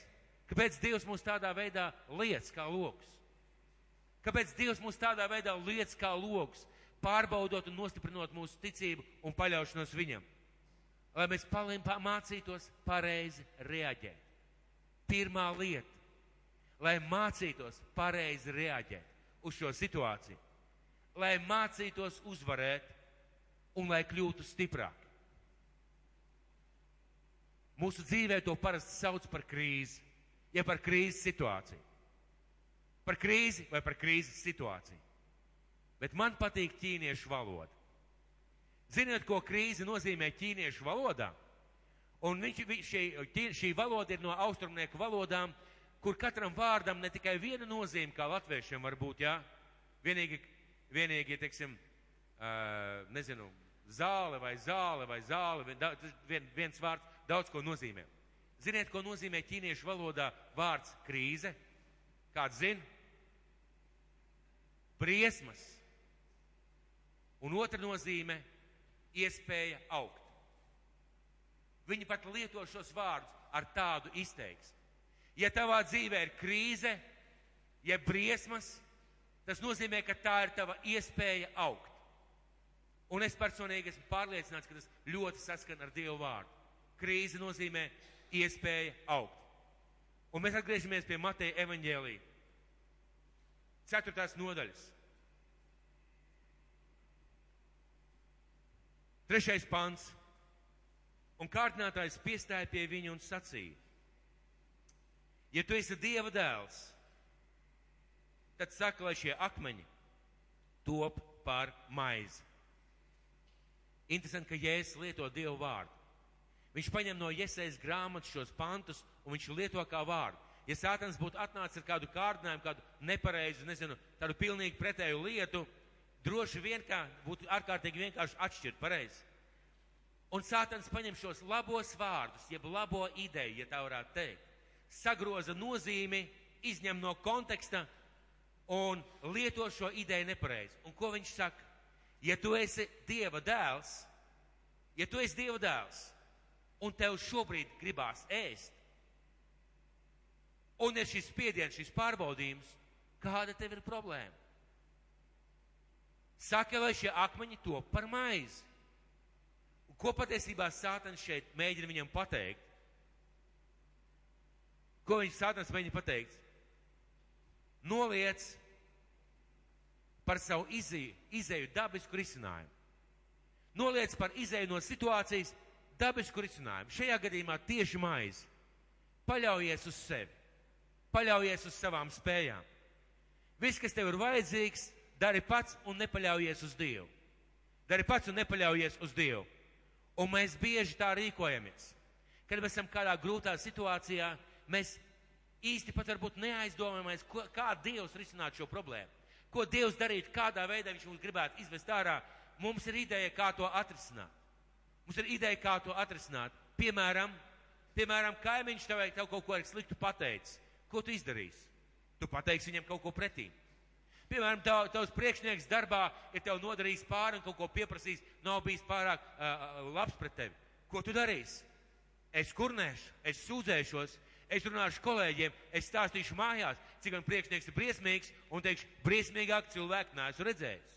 Kāpēc Dievs mūs tādā veidā liec kā lokus? Kāpēc Dievs mūs tādā veidā liec kā lokus, pārbaudot un nostiprinot mūsu ticību un paļaušanos Viņam? Lai mēs mācītos pareizi reaģēt. Pirmā lieta, lai mācītos pareizi reaģēt uz šo situāciju, lai mācītos uzvarēt un lai kļūtu stiprāki. Mūsu dzīvē to parasti sauc par krīzi, ja par krīzes situāciju. Par krīzi vai par krīzes situāciju. Bet man patīk ķīniešu valoda. Ziniet, ko krīze nozīmē ķīniešu valodā? Un viņš, šī, šī valoda ir no austrumnieku valodām, kur katram vārdam ne tikai viena nozīme, kā latviešiem var būt, jā, vienīgi, vienīgi, teiksim, uh, nezinu, zāle vai zāle vai zāle, vien, viens vārds daudz ko nozīmē. Ziniet, ko nozīmē ķīniešu valodā vārds krīze? Kāds zina? Briesmas. Un otra nozīme - iespēja augt. Viņi pat lieto šos vārdus ar tādu izteiksmi. Ja tavā dzīvē ir krīze, ja briesmas, tas nozīmē, ka tā ir tava iespēja augt. Un es personīgi esmu pārliecināts, ka tas ļoti saskan ar Dievu vārdu. Krīze nozīmē iespēja augt. Un mēs atgriežamies pie Mateja evaņģēlī. Ceturtās nodaļas. Trešais pants. Un kārtinātājs piestāja pie viņa un sacīja: Ja tu esi Dieva dēls, tad saka, lai šie akmeņi top par maizi. Interesanti, ka Jēzus lieto Dievu vārdu. Viņš paņem no Iesaijas grāmatas šos pantus un viņš lieto kā vārdu. Ja Sātans būtu atnācis ar kādu kārdinājumu, kādu nepareizu, nezinu, tādu pilnīgi pretēju lietu, droši vien kā būtu ārkārtīgi vienkārši atšķirt pareizi. Un Sātans paņem šos labos vārdus, jeb labo ideju, ja tā varētu teikt, sagroza nozīmi, izņem no konteksta un lieto šo ideju nepareizi. Un ko viņš saka? Ja tu esi Dieva dēls, ja tu esi Dieva dēls, un tev šobrīd gribās ēst, un ir šis spiediens, šis pārbaudījums, kāda tev ir problēma? Saka, lai šie akmeņi top par maizi. Ko patiesībā Sātans šeit mēģina viņam pateikt? Ko viņš Sātans mēģina pateikt? Noliec par savu izēju, izēju dabisku risinājumu. Noliec par izēju no situācijas dabisku risinājumu. Šajā gadījumā tieši maizi. Paļaujies uz sevi. Paļaujies uz savām spējām. Viss, kas tev ir vajadzīgs, dari pats un nepaļaujies uz Dievu. Dari pats un nepaļaujies uz Dievu. Un mēs bieži tā rīkojamies. Kad mēs esam kādā grūtā situācijā, mēs īsti pat varbūt neaizdomājamies, ko, kā Dievs risināt šo problēmu. Ko Dievs darīt, kādā veidā Viņš mums gribētu izvest ārā. Mums ir ideja, kā to atrisināt. Mums ir ideja, kā to atrisināt. Piemēram, piemēram kaimiņš tev, tev kaut ko sliktu pateicis. Ko tu izdarīsi? Tu pateiksi viņam kaut ko pretī. Piemēram, tav, tavs priekšnieks darbā ir tev nodarījis pāri un kaut ko pieprasījis, nav bijis pārāk uh, labs pret tevi. Ko tu darīsi? Es kurnēšu, es sūdzēšos, es runāšu kolēģiem, es stāstīšu mājās, cik man priekšnieks ir briesmīgs un teikšu, briesmīgāk cilvēku neesmu redzējis.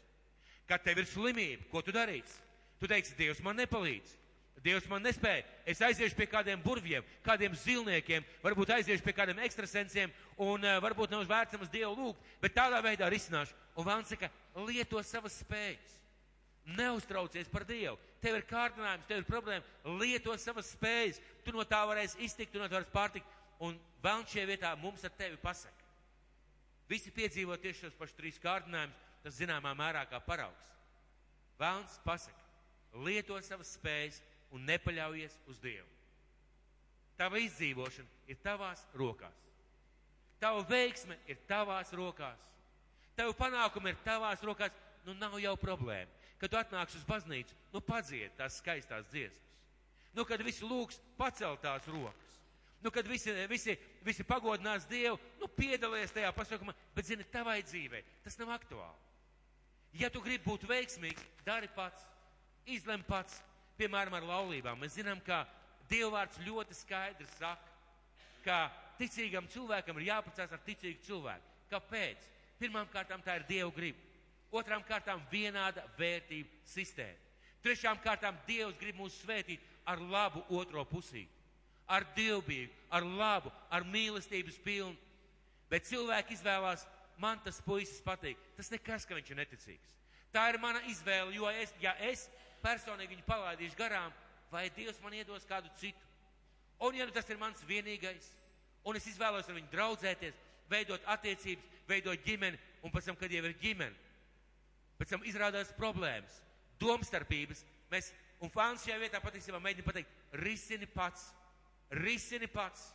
Kad tev ir slimība, ko tu darīsi? Tu teiksi, Dievs man nepalīdz. Dievs man nespēja. Es aiziešu pie kādiem burvjiem, kādiem zilniekiem, varbūt aiziešu pie kādiem ekstrasensiem un uh, varbūt nav vērts nemaz Dievu lūgt, bet tādā veidā risināšu. Un Vāns saka, lieto savas spējas. Neuztraucies par Dievu. Tev ir kārdinājums, tev ir problēma. Lieto savas spējas. Tu no tā varēsi iztikt, tu no tā varēsi pārtikt. Un Vēlns šajā vietā mums ar tevi pasaka. Visi piedzīvo tieši šos pašus trīs kārdinājumus, tas zināmā mērā kā paraugs. Vēlns pasaka, lieto savas spējas, un nepaļaujies uz Dievu. Tava izdzīvošana ir tavās rokās. Tava veiksme ir tavās rokās. Tava panākuma ir tavās rokās. Nu, nav jau problēma. Kad tu atnāksi uz baznīcu, nu, padzied tās skaistās dziesmas. Nu, kad visi lūgs, pacel tās rokas. Nu, kad visi, visi, visi pagodinās Dievu, nu, piedalies tajā pasaukumā, bet, zini, tavai dzīvē tas nav aktuāli. Ja tu gribi būt veiksmīgs, dari pats, izlem pats, piemēram, ar laulībām. Mēs zinām, ka Dievvvārds ļoti skaidri saka, ka ticīgam cilvēkam ir jāpacās ar ticīgu cilvēku. Kāpēc? Pirmām kārtām tā ir Dieva griba. Otrām kārtām vienāda vērtību sistēma. Trešām kārtām Dievs grib mūs svētīt ar labu otro pusī. Ar dievbijību, ar labu, ar mīlestības pilnu. Bet cilvēki izvēlās, man tas puisis patīk. Tas nekas, ka viņš ir neticīgs. Tā ir mana izvēle, jo es, ja es personīgi viņu palaidīšu garām, vai Dievs man iedos kādu citu. Un ja nu tas ir mans vienīgais, un es izvēlos ar viņu draudzēties, veidot attiecības, veidot ģimeni, un pēc tam, kad jau ir ģimene, pēc tam izrādās problēmas, domstarpības, mēs, un Fāns šajā vietā patiesībā mēģina pateikt, risini pats, risini pats,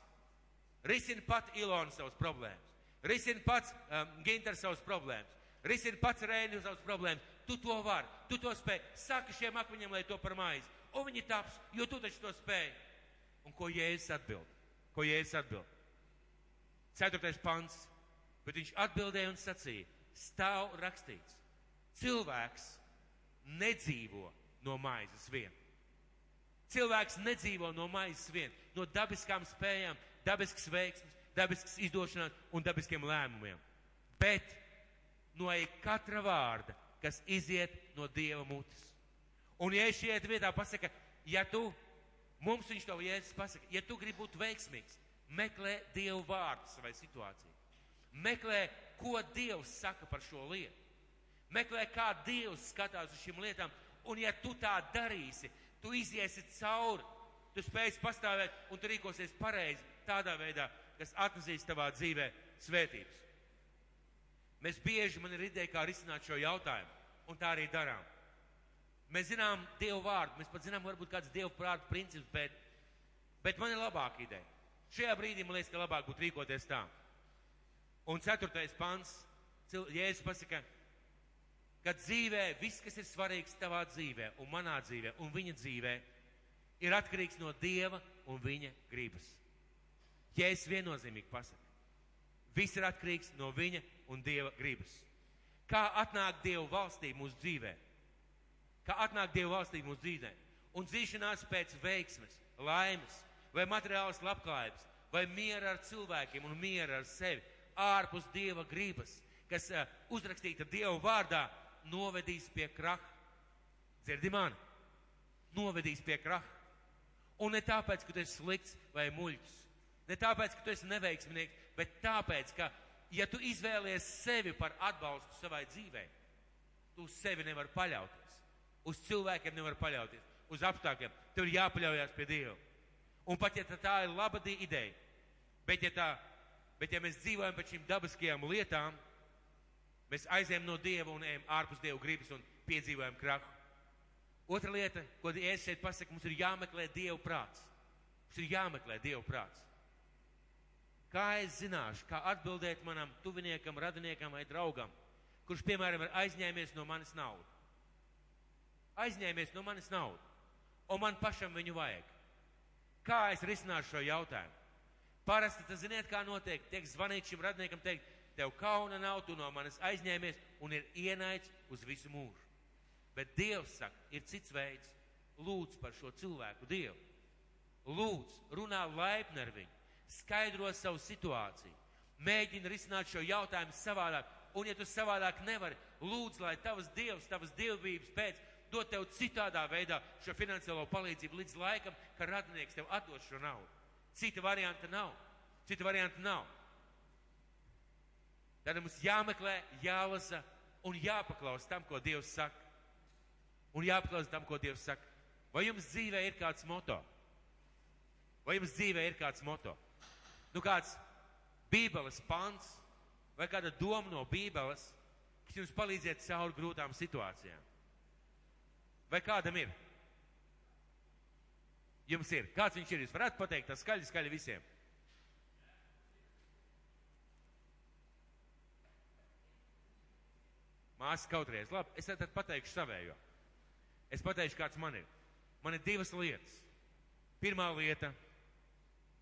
risini pat Ilona savas problēmas, risini pats um, Ginter savas problēmas, risini pats Rēni savas problēmas, tu to vari, tu to spēj. Saki šiem akmeņiem, lai to par maizi. Un viņi taps, jo tu taču to spēj. Un ko Jēzus atbild? Ko Jēzus atbild? Ceturtais pants. Bet viņš atbildēja un sacīja, stāv rakstīts, cilvēks nedzīvo no maizes vien. Cilvēks nedzīvo no maizes vien, no dabiskām spējām, dabiskas veiksmes, dabiskas izdošanās un dabiskiem lēmumiem. Bet no katra vārda, kas iziet no Dieva mutes. Un ja es šeit vietā pasaka, ja tu, mums viņš to jēzus pasaka, ja tu gribi būt veiksmīgs, meklē Dievu vārdu savai situācijai. Meklē, ko Dievs saka par šo lietu. Meklē, kā Dievs skatās uz šīm lietām. Un ja tu tā darīsi, tu iziesi cauri, tu spēsi pastāvēt un tu rīkosies pareizi tādā veidā, kas atnesīs tavā dzīvē svētības. Mēs bieži man ir ideja, kā risināt šo jautājumu, un tā arī darām. Mēs zinām Dievu vārdu, mēs pat zinām, varbūt kāds Dievu prātu princips, bet, bet man ir labāka ideja. Šajā brīdī man liekas, ka labāk būtu rīkoties tā. Un ceturtais pants, Jēzus pasaka, ka dzīvē viss, kas ir svarīgs tavā dzīvē un manā dzīvē un viņa dzīvē, ir atkarīgs no Dieva un viņa gribas. Jēzus viennozīmīgi pasaka. Viss ir atkarīgs no viņa un Dieva gribas. Kā atnāk Dieva valstī mūsu dzīvē? ka atnāk Dieva valstība mūsu dzīvē. Un dzīšanās pēc veiksmes, laimes, vai materiālas labklājības, vai miera ar cilvēkiem un miera ar sevi, ārpus Dieva gribas, kas uh, uzrakstīta Dieva vārdā, novedīs pie kraha. Dzirdi mani? Novedīs pie kraha. Un ne tāpēc, ka tu esi slikts vai muļķis, ne tāpēc, ka tu esi neveiksminieks, bet tāpēc, ka, ja tu izvēlies sevi par atbalstu savai dzīvei, tu uz sevi nevari paļauties. Uz cilvēkiem nevar paļauties, uz apstākļiem. Tev ir jāpaļaujas pie Dieva. Un pat ja tā ir laba ideja, bet ja, tā, bet ja mēs dzīvojam pēc šīm dabiskajām lietām, mēs aizējam no Dieva un ejam ārpus Dieva gribas un piedzīvojam krahu. Otra lieta, ko es šeit pasaku, mums ir jāmeklē Dieva prāts. Mums ir jāmeklē Dieva prāts. Kā es zināšu, kā atbildēt manam tuviniekam, radiniekam vai draugam, kurš, piemēram, ir aizņēmies no manis naudu? Aizņēmies no manis naudu, un man pašam viņu vajag. Kā es risināšu šo jautājumu? Parasti tas ziniet, kā notiek. Tiek zvanīt šim radniekam, teikt, tev kauna nav, tu no manis aizņēmies un ir ienaids uz visu mūžu. Bet Dievs saka, ir cits veids. Lūdz par šo cilvēku Dievu. Lūdz, runā laipni ar viņu, skaidro savu situāciju, mēģina risināt šo jautājumu savādāk. Un, ja tu savādāk nevari, lūdz, lai tavs Dievs, tavas dievbības pēc dod tev citādā veidā šo finansiālo palīdzību līdz laikam, kad radinieks tev atdos šo naudu. Cita varianta nav. Cita varianta nav. Tad mums jāmeklē, jālasa un jāpaklaus tam, ko Dievs saka un jāpaklausa tam, ko Dievs saka. Vai jums dzīvē ir kāds moto? Vai jums dzīvē ir kāds moto? Nu, kāds Bībeles pants vai kāda doma no Bībeles, kas jums palīdziet cauri grūtām situācijām? Vai kādam ir? Jums ir. Kāds viņš ir? Jūs varētu pateikt, tas skaļi, skaļi visiem. Māsas kautrēs. Labi, es tad pateikšu savējo. Es pateikšu, kāds man ir. Man ir divas lietas. Pirmā lieta -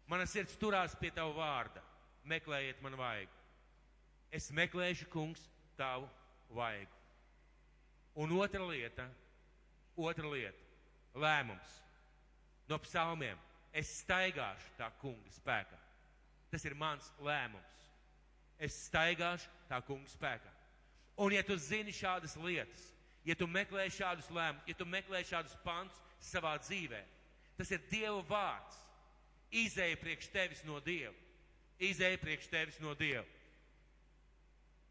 mana sirds turās pie tava vārda. Meklējiet man vajag. Es meklēšu, kungs, tavu vajag. Un otra lieta, otra lieta - lēmums no psalmiem. Es staigāšu tā kunga spēkā. Tas ir mans lēmums. Es staigāšu tā kunga spēkā. Un ja tu zini šādas lietas, ja tu meklē šādus lēmumus, ja tu meklē šādus pants savā dzīvē, tas ir Dieva vārds. Izēja priekš tevis no Dieva. Izēja priekš tevis no Dieva.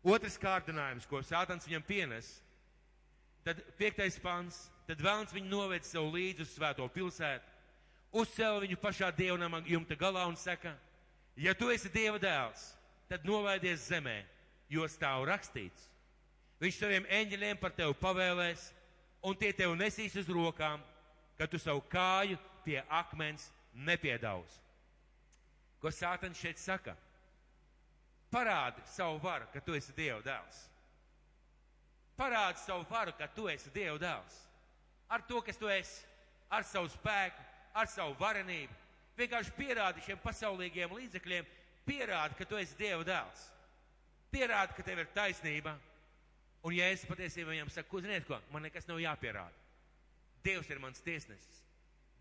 Otrs kārdinājums, ko Sātans viņam pienes, tad piektais pants, tad vēlams viņu noved sev līdzi uz svēto pilsētu, uzcēla viņu pašā dievnamā jumta galā un saka, ja tu esi Dieva dēls, tad nolaidies zemē, jo stāv rakstīts Viņš saviem eņģeļiem par tevi pavēlēs, un tie tev nesīs uz rokām, ka tu savu kāju pie akmens nepiedauz. Ko Sātans šeit saka? Parādi savu varu, ka tu esi Dieva dēls. Parādi savu varu, ka tu esi Dieva dēls. Ar to, kas tu esi, ar savu spēku, ar savu varenību. Vienkārši pierādi šiem pasaulīgiem līdzekļiem, pierādi, ka tu esi Dieva dēls. Pierādi, ka tev ir taisnība, Un ja es patiesībā viņam saku, ziniet, ko man nekas nav jāpierāda. Dievs ir mans tiesnesis,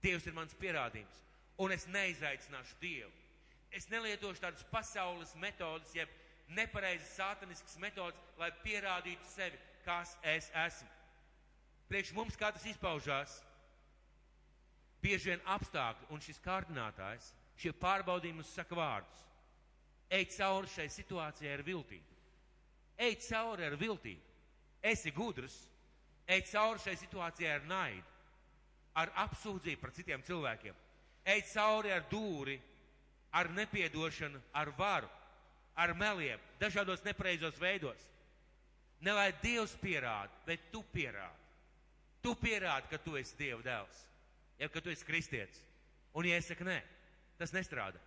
Dievs ir mans pierādījums, un es neizaicināšu Dievu. Es nelietošu tādas pasaules metodas, jeb nepareizas sātaniskas metodas, lai pierādītu sevi, kas es esmu. Priekš mums, kā tas izpaužās, bieži vien apstākļi un šis kārdinātājs, šie pārbaudījumi mums saka vārdus. Ej cauri šai situācijai ar viltību. Ej cauri ar viltību esi gudrs, ej cauri šai situācijai ar naidu, ar apsūdzību par citiem cilvēkiem, ej cauri ar dūri, ar nepiedošanu, ar varu, ar meliem, dažādos nepareizos veidos. Ne lai Dievs pierāda, bet tu pierādi. Tu pierādi, ka tu esi Dieva dēls, ja ka tu esi kristietis. Un ja es saku nē, tas nestrādā.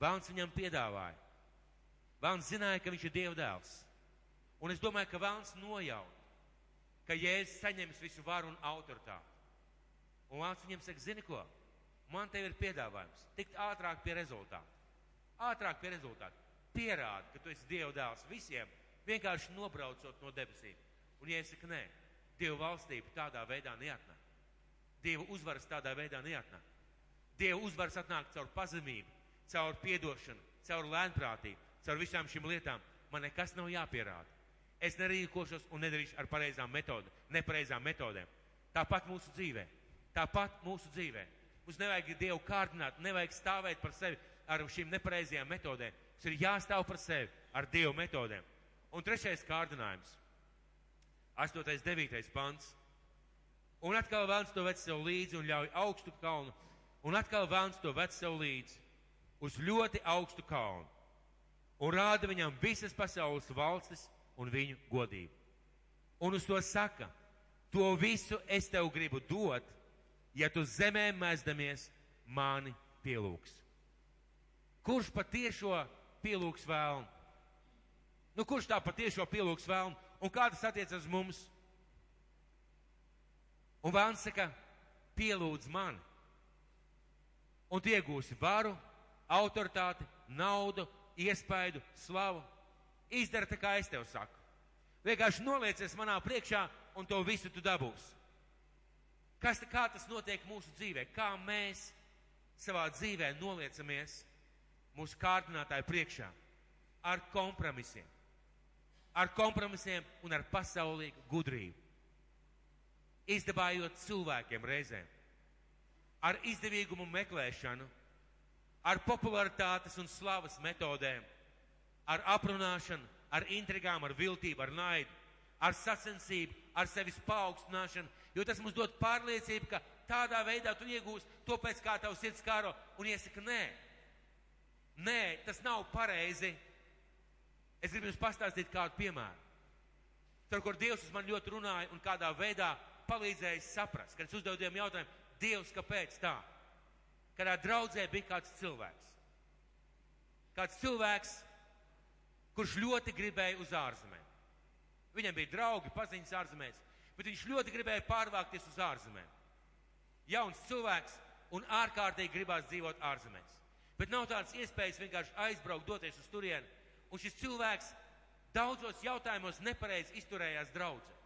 Vēlns viņam piedāvāja. Vēlns zināja, ka viņš ir Dieva dēls. Un es domāju, ka vēlns nojaut, ka Jēzus saņems visu varu un autoritāti. Un vēlns viņam saka, zini ko, man tev ir piedāvājums, tikt ātrāk pie rezultātu. Ātrāk pie rezultātu. Pierādi, ka tu esi Dieva dēls visiem, vienkārši nobraucot no debesīm. Un ja es saku, nē, Dieva valstība tādā veidā neatnāk. Dieva uzvaras tādā veidā neatnāk. Dieva uzvaras atnāk caur pazemību, caur piedošanu, caur lēnprātību, caur visām šīm lietām. Man nekas nav jāpierāda. Es nerīkošos un nedarīšu ar pareizām metodēm, nepareizām metodēm. Tāpat mūsu dzīvē. Tāpat mūsu dzīvē. Mums nevajag Dievu kārdināt, nevajag stāvēt par sevi ar šīm nepareizajām metodēm. Mums ir jāstāv par sevi ar Dievu metodēm. Un trešais kārdinājums. 8. 9. pants. Un atkal vēlams to vec sev līdzi un ļauj augstu kalnu. Un atkal vēlams to vec sev līdzi uz ļoti augstu kalnu. Un rāda viņam visas pasaules valstis un viņu godību. Un uz to saka, to visu es tev gribu dot, ja tu zemē mēsdamies mani pielūgs. Kurš patiešo pielūgs vēlnu? Nu, kurš tā patiešo pielūgs vēlnu? Un kā tas attiecas uz mums? Un vēlns saka, pielūdz mani. Un tu iegūsi varu, autoritāti, naudu, iespaidu, slavu. Izdara tā, kā es tev saku. Vienkārši noliecies manā priekšā un to visu tu dabūsi. Kas, kā tas notiek mūsu dzīvē? Kā mēs savā dzīvē noliecamies mūsu kārdinātāju priekšā? Ar kompromisiem. Ar kompromisiem un ar pasaulīgu gudrību izdabājot cilvēkiem reizēm, ar izdevīgumu meklēšanu, ar popularitātes un slavas metodēm, ar aprunāšanu, ar intrigām, ar viltību, ar naidu, ar sacensību, ar sevis paaugstināšanu, jo tas mums dod pārliecību, ka tādā veidā tu iegūsi to pēc kā tavs sirds kāro un iesaka nē. Nē, tas nav pareizi. Es gribu jums pastāstīt kādu piemēru. Tur, kur Dievs uz mani ļoti runāja un kādā veidā palīdzējis saprast, kad es uzdevu Dievam jautājumu, Dievs, kāpēc tā? Kādā draudzē bija kāds cilvēks. Kāds cilvēks, kurš ļoti gribēja uz ārzemēm. Viņam bija draugi, paziņas ārzemēs, bet viņš ļoti gribēja pārvākties uz ārzemēm. Jauns cilvēks un ārkārtīgi gribās dzīvot ārzemēs. Bet nav tādas iespējas vienkārši aizbraukt, doties uz turieni. Un šis cilvēks daudzos jautājumos nepareizi izturējās draudzē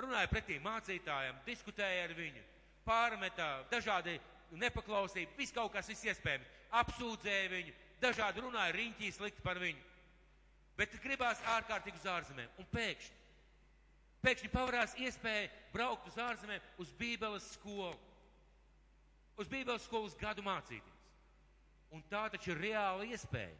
runāja pretī mācītājiem, diskutēja ar viņu, pārmetā dažādi nepaklausība, viss kaut kas viss iespējams, apsūdzēja viņu, dažādi runāja riņķī slikti par viņu. Bet gribās ārkārtīgi uz ārzemēm. Un pēkšņi, pēkšņi pavarās iespēja braukt uz ārzemēm uz Bībeles skolu. Uz Bībeles skolas gadu mācīties. Un tā taču ir reāla iespēja.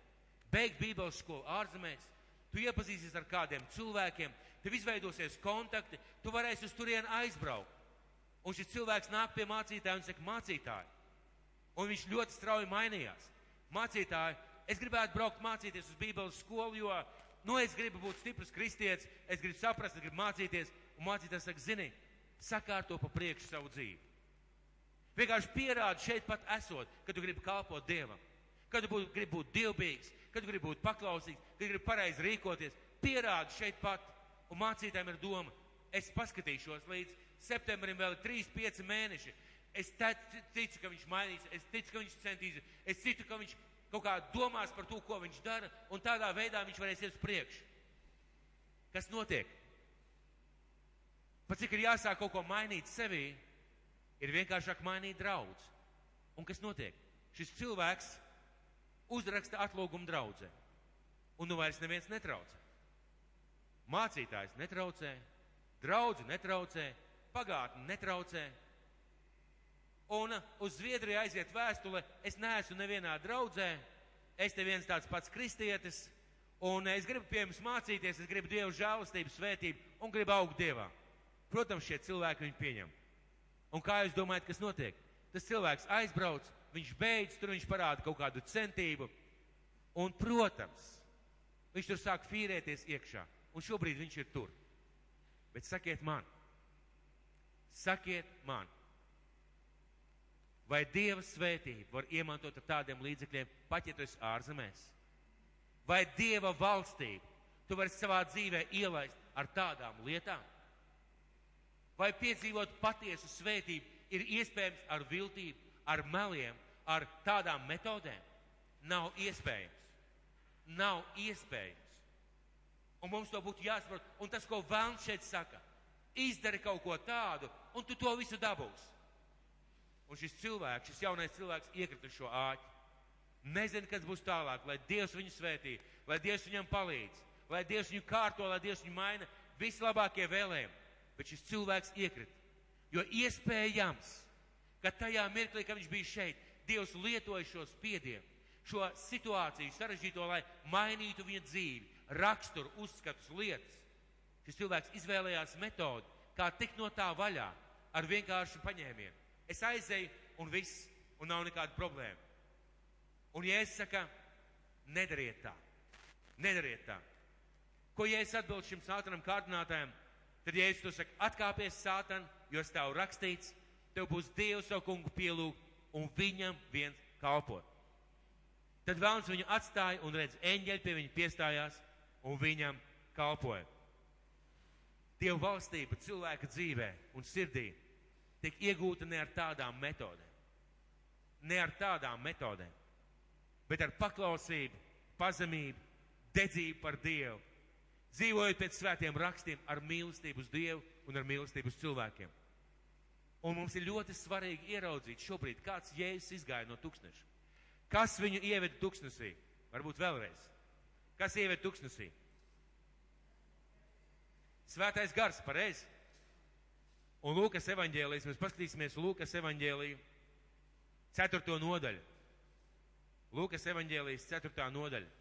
Beigt Bībeles skolu ārzemēs, tu iepazīsies ar kādiem cilvēkiem, tev izveidosies kontakti, tu varēsi uz turieni aizbraukt. Un šis cilvēks nāk pie mācītāja un saka, mācītāji. Un viņš ļoti strauji mainījās. Mācītāji, es gribētu braukt mācīties uz Bībeles skolu, jo, nu, es gribu būt stiprs kristietis, es gribu saprast, es gribu mācīties. Un mācītājs saka, zini, sakārto pa priekšu savu dzīvi. Vienkārši pierādi šeit pat esot, ka tu gribi kalpot Dievam, ka tu būtu, gribi būt dievbijīgs, ka tu gribi būt paklausīgs, ka tu gribi pareizi rīkoties. Pierādi šeit pat. Un mācītājiem ir doma, es paskatīšos līdz septembrim vēl 3-5 mēneši. Es ticu, ka viņš mainīs, es ticu, ka viņš centīsies, es ticu, ka viņš kaut kā domās par to, ko viņš dara, un tādā veidā viņš varēs iet uz priekšu. Kas notiek? Pat cik ir jāsāk kaut ko mainīt sevī, ir vienkāršāk mainīt draudz. Un kas notiek? Šis cilvēks uzraksta atlūgumu draudzē, un nu vairs neviens netraucē. Mācītājs netraucē, draudzi netraucē, pagātni netraucē. Un uz Zviedriju aiziet vēstule, es neesmu nevienā draudzē, es te viens tāds pats kristietis, un es gribu pie jums mācīties, es gribu Dievu žēlastību, svētību un gribu augt Dievā. Protams, šie cilvēki viņu pieņem. Un kā jūs domājat, kas notiek? Tas cilvēks aizbrauc, viņš beidz, tur viņš parāda kaut kādu centību, un, protams, viņš tur sāk fīrēties iekšā un šobrīd viņš ir tur. Bet sakiet man, sakiet man, vai Dieva svētība var iemantot ar tādiem līdzekļiem, pat ja tu esi ārzemēs? Vai Dieva valstība tu vari savā dzīvē ielaist ar tādām lietām? Vai piedzīvot patiesu svētību ir iespējams ar viltību, ar meliem, ar tādām metodēm? Nav iespējams. Nav iespējams. Un mums to būtu jāsaprot. Un tas, ko Vēlns šeit saka, Izdari kaut ko tādu, un tu to visu dabūsi. Un šis cilvēks, šis jaunais cilvēks iekrita šo āķi. Nezinu, kas būs tālāk, lai Dievs viņu svētī, lai Dievs viņam palīdz, lai Dievs viņu kārto, lai Dievs viņu maina, vislabākie vēlējumi. Bet šis cilvēks iekrita. Jo iespējams, ka tajā mirklī, kad viņš bija šeit, Dievs lietoja šo spiedienu, šo situāciju sarežģīto, lai mainītu viņa dzīvi, raksturu, uzskatus, lietas. Šis cilvēks izvēlējās metodi, kā tikt no tā vaļā ar vienkāršu paņēmienu. Es aizēju un viss, un nav nekāda problēma. Un ja es saku, nedariet tā, nedariet tā. Ko ja es atbildu šim sātanam kārdinātājam, tad es to saku, atkāpies sātan, jo es tev rakstīts, tev būs Dievs savu kungu pielūgt un viņam viens kalpot. Tad vēlams viņu atstāja un redz, eņģeļi pie viņa piestājās un viņam kalpoja. Dieva valstība cilvēka dzīvē un sirdī tiek iegūta ne ar tādām metodēm, ne ar tādām metodēm, bet ar paklausību, pazemību, dedzību par Dievu, dzīvojot pēc svētiem rakstiem ar mīlestību uz Dievu un ar mīlestību uz cilvēkiem. Un mums ir ļoti svarīgi ieraudzīt šobrīd, kāds jēzus izgāja no tūkstneša. Kas viņu ieveda tūkstnesī? Varbūt vēlreiz. Kas ieveda tūkstnesī? Svētais gars, pareizi. Un Lūkas evaņģēlijas, mēs paskatīsimies Lūkas evaņģēliju, 4. nodaļu. Lūkas evaņģēlijas 4. nodaļa.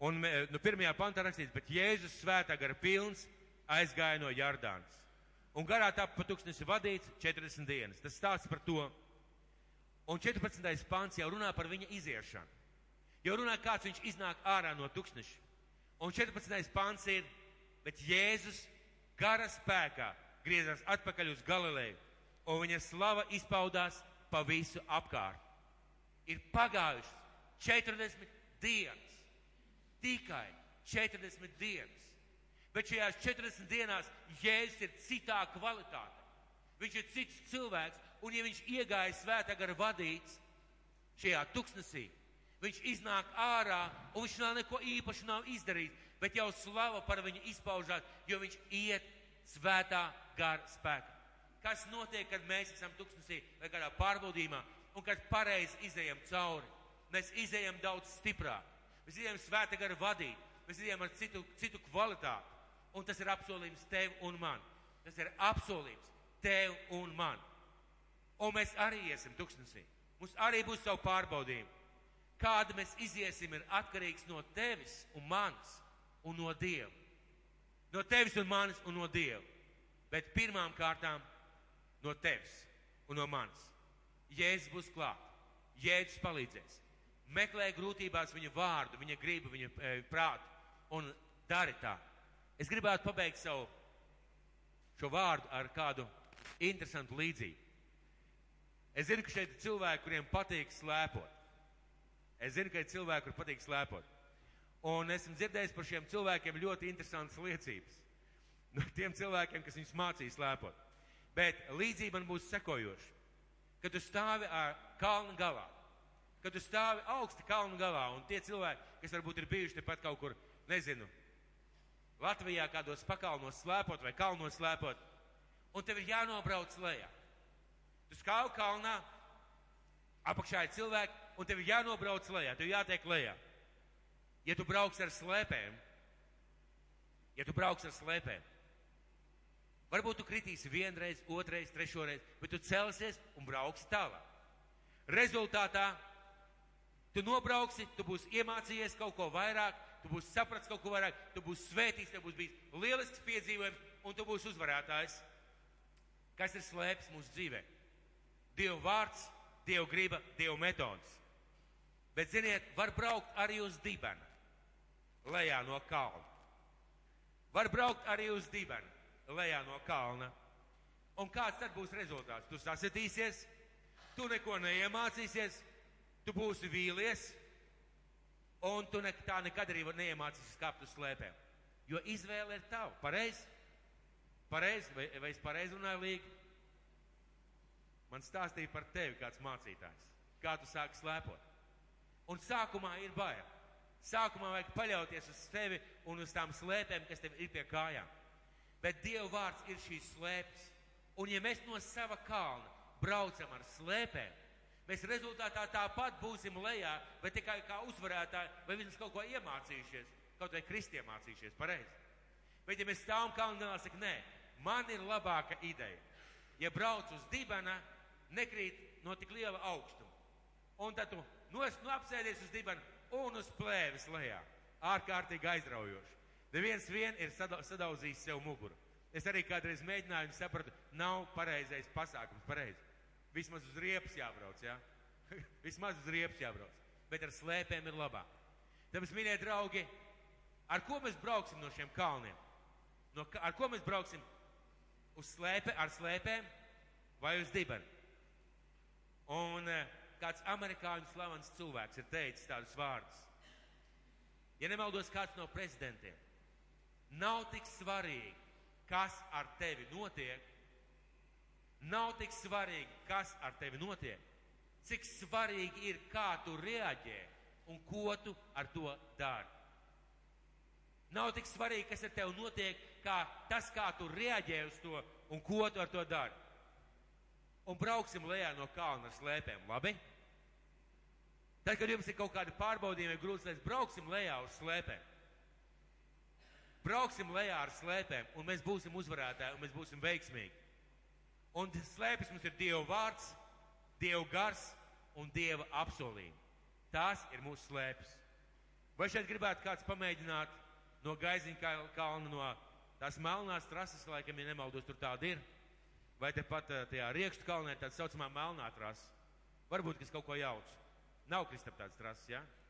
Un nu, pirmajā pantā rakstīts, bet Jēzus svētā gara pilns aizgāja no Jardānas. Un garā tā pa tūkstnesi vadīts 40 dienas. Tas stāsts par to. Un 14. pants jau runā par viņa iziešanu. Jau runā, kāds viņš iznāk ārā no tūkstneša. Un 14. pants ir, bet Jēzus gara spēkā griezās atpakaļ uz Galileju, un viņa slava izpaudās pa visu apkārt. Ir pagājušas 40 dienas, tikai 40 dienas. Bet šajās 40 dienās Jēzus ir citā kvalitāte. Viņš ir cits cilvēks, un ja viņš iegāja svētā gara vadīts šajā tuksnesī, viņš iznāk ārā, un viņš vēl neko īpaši nav izdarījis, bet jau slava par viņu izpaužās, jo viņš iet svētā gara spēkā. Kas notiek, kad mēs esam tuksnesī vai kādā pārbaudījumā, un kad pareizi izējam cauri? Mēs izējam daudz stiprāk. Mēs izējam svētā gara vadīt, mēs izējam ar citu, citu kvalitāti. Un tas ir apsolījums tev un man. Tas ir apsolījums tev un man. Un mēs arī iesim tuksnesī. Mums arī būs savu pārbaudījumu. Kāda mēs iziesim, ir atkarīgs no tevis un manis un no Dieva. No tevis un manis un no Dieva. Bet pirmām kārtām no tevis un no manis. Jēzus būs klāt. Jēzus palīdzēs. Meklē grūtībās viņa vārdu, viņa gribu, viņa e, prātu un dari tā. Es gribētu pabeigt savu šo vārdu ar kādu interesantu līdzību. Es zinu, ka šeit ir cilvēki, kuriem patīk slēpot. Es zinu, ka ir cilvēki, kuriem patīk slēpot. Un esmu dzirdējis par šiem cilvēkiem ļoti interesantas liecības. No tiem cilvēkiem, kas viņus mācīja slēpot. Bet līdzība man būs sekojoša. Kad tu stāvi ar kalnu galā, kad tu stāvi augsti kalnu galā, un tie cilvēki, kas varbūt ir bijuši tepat kaut kur, nezinu, Latvijā kādos pakalnos slēpot vai kalnos slēpot, un tev ir jānobrauc lejā. Tu skauj kalnā, apakšā ir cilvēki, un tev ir jānobrauc lejā, tev jātiek lejā. Ja tu brauks ar slēpēm, ja tu brauks ar slēpēm, varbūt tu kritīsi vienreiz, otrreiz, trešoreiz, bet tu celsies un brauksi tālāk. Rezultātā tu nobrauksi, tu būsi iemācījies kaut ko vairāk, tu būsi sapratis kaut ko vairāk, tu būsi svētīts, tev būs bijis lielisks piedzīvojums, un tu būsi uzvarētājs. Kas ir slēpts mūsu dzīvē? Dieva vārds, Dieva griba, Dieva metodas. Bet, ziniet, var braukt arī uz dibena lejā no kalna. Var braukt arī uz dibenu, lejā no kalna. Un kāds tad būs rezultāts? Tu sasitīsies, tu neko neiemācīsies, tu būsi vīlies, un tu ne, tā nekad arī neiemācīsies kāpt uz slēpēm. Jo izvēle ir tava. Pareizi? Pareizi? Vai, vai es pareizi runāju līgi? Man stāstīja par tevi kāds mācītājs. Kā tu sāki slēpot? Un sākumā ir bail. Sākumā vajag paļauties uz sevi un uz tām slēpēm, kas tev ir pie kājām. Bet Dieva vārds ir šīs slēpes. Un ja mēs no sava kalna braucam ar slēpēm, mēs rezultātā tāpat būsim lejā, bet tikai kā uzvarētāji vai vismaz kaut ko iemācījušies, kaut vai kristi iemācījušies, pareizi. Bet ja mēs stāvam kalnā, saka, nē, man ir labāka ideja. Ja brauc uz dibena, nekrīt no tik liela augstuma. Un tad tu nos, nu apsēdies uz dibena un uz plēves lejā. Ārkārtīgi aizraujoši. Neviens vien ir sadauzījis sev muguru. Es arī kādreiz mēģināju un sapratu, nav pareizais pasākums, pareizi. Vismaz uz riepas jābrauc, jā. Ja? Vismaz uz riepas jābrauc. Bet ar slēpēm ir labāk. Tāpēc, mīļie draugi, ar ko mēs brauksim no šiem kalniem? No, ar ko mēs brauksim? Uz slēpe, ar slēpēm vai uz dibenu? Un uh, kāds amerikāņu slavens cilvēks ir teicis tādus vārdus. Ja nemaldos kāds no prezidentiem, nav tik svarīgi, kas ar tevi notiek, nav tik svarīgi, kas ar tevi notiek, cik svarīgi ir, kā tu reaģē un ko tu ar to dari. Nav tik svarīgi, kas ar tevi notiek, kā tas, kā tu reaģē uz to un ko tu ar to dari. Un brauksim lejā no kalna ar slēpēm, labi? Tad, kad jums ir kaut kādi pārbaudījumi vai grūts lietas, brauksim lejā uz slēpēm. Brauksim lejā ar slēpēm, un mēs būsim uzvarētāji, un mēs būsim veiksmīgi. Un slēpes mums ir Dieva vārds, Dieva gars un Dieva apsolījumi. Tās ir mūsu slēpes. Vai šeit gribētu kāds pamēģināt no gaiziņa kalna, no tās melnās trases, laikam, ja nemaldos, tur tāda ir? Vai tepat eh, tajā riekstu kalnē tāda saucamā melnā trasa? Varbūt, kas kaut ko jauc. Nav Kristap tādas trases, jā? Ja?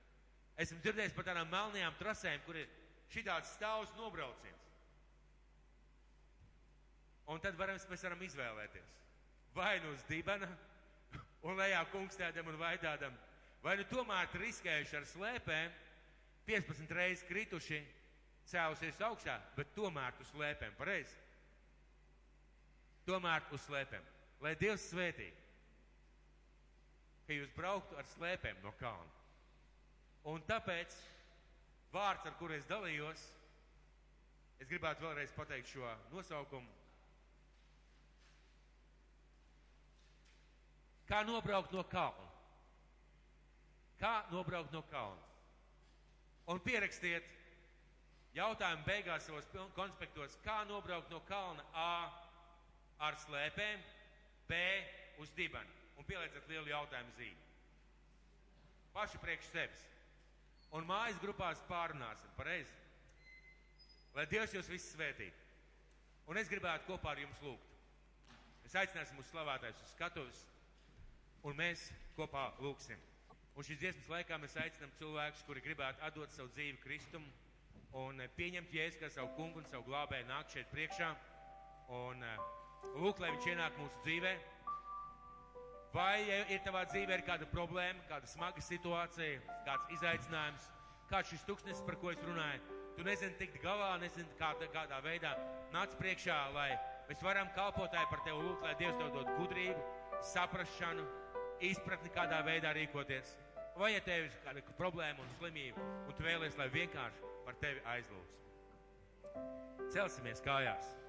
Esmu dzirdējis par tādām melnajām trasēm, kur ir šitāds stāvs nobrauciens. Un tad varam, mēs varam izvēlēties. Vai nu uz dibena, un lejā kungstēdam un vaidādam, vai nu tomēr riskējuši ar slēpēm, 15 reizes krituši, cēlusies augšā, bet tomēr uz slēpēm, pareizi? Tomēr uz slēpēm. Lai Dievs svētī ka jūs brauktu ar slēpēm no kalna. Un tāpēc vārds, ar kuru es dalījos, es gribētu vēlreiz pateikt šo nosaukumu. Kā nobraukt no kalna? Kā nobraukt no kalna? Un pierakstiet jautājumu beigās savos konspektos, kā nobraukt no kalna A ar slēpēm, B uz dibenu un pielieciet lielu jautājumu zīmi. Paši priekš sevis. Un mājas grupās pārunāsim, pareizi? Lai Dievs jūs visus svētītu. Un es gribētu kopā ar jums lūgt. Es aicināsim mūsu slavētājus uz skatuves, un mēs kopā lūgsim. Un šīs dziesmas laikā mēs aicinām cilvēkus, kuri gribētu atdot savu dzīvi Kristum un pieņemt Jēzu kā savu kungu un savu glābēju, nāk šeit priekšā un eh, lūk, lai viņš ienāk mūsu dzīvēm Vai ir tavā dzīvē ir kāda problēma, kāda smaga situācija, kāds izaicinājums, kāds šis tūkstnesis, par ko es runāju? Tu nezini tikt galā, nezini kā, kādā veidā nāc priekšā, lai mēs varam kalpotāji par tevi lūgt, lai Dievs tev dod gudrību, saprašanu, izpratni, kādā veidā rīkoties. Vai ja tev ir kāda problēma un slimība, un tu vēlies, lai vienkārši par tevi aizlūdz. Celsimies kājās!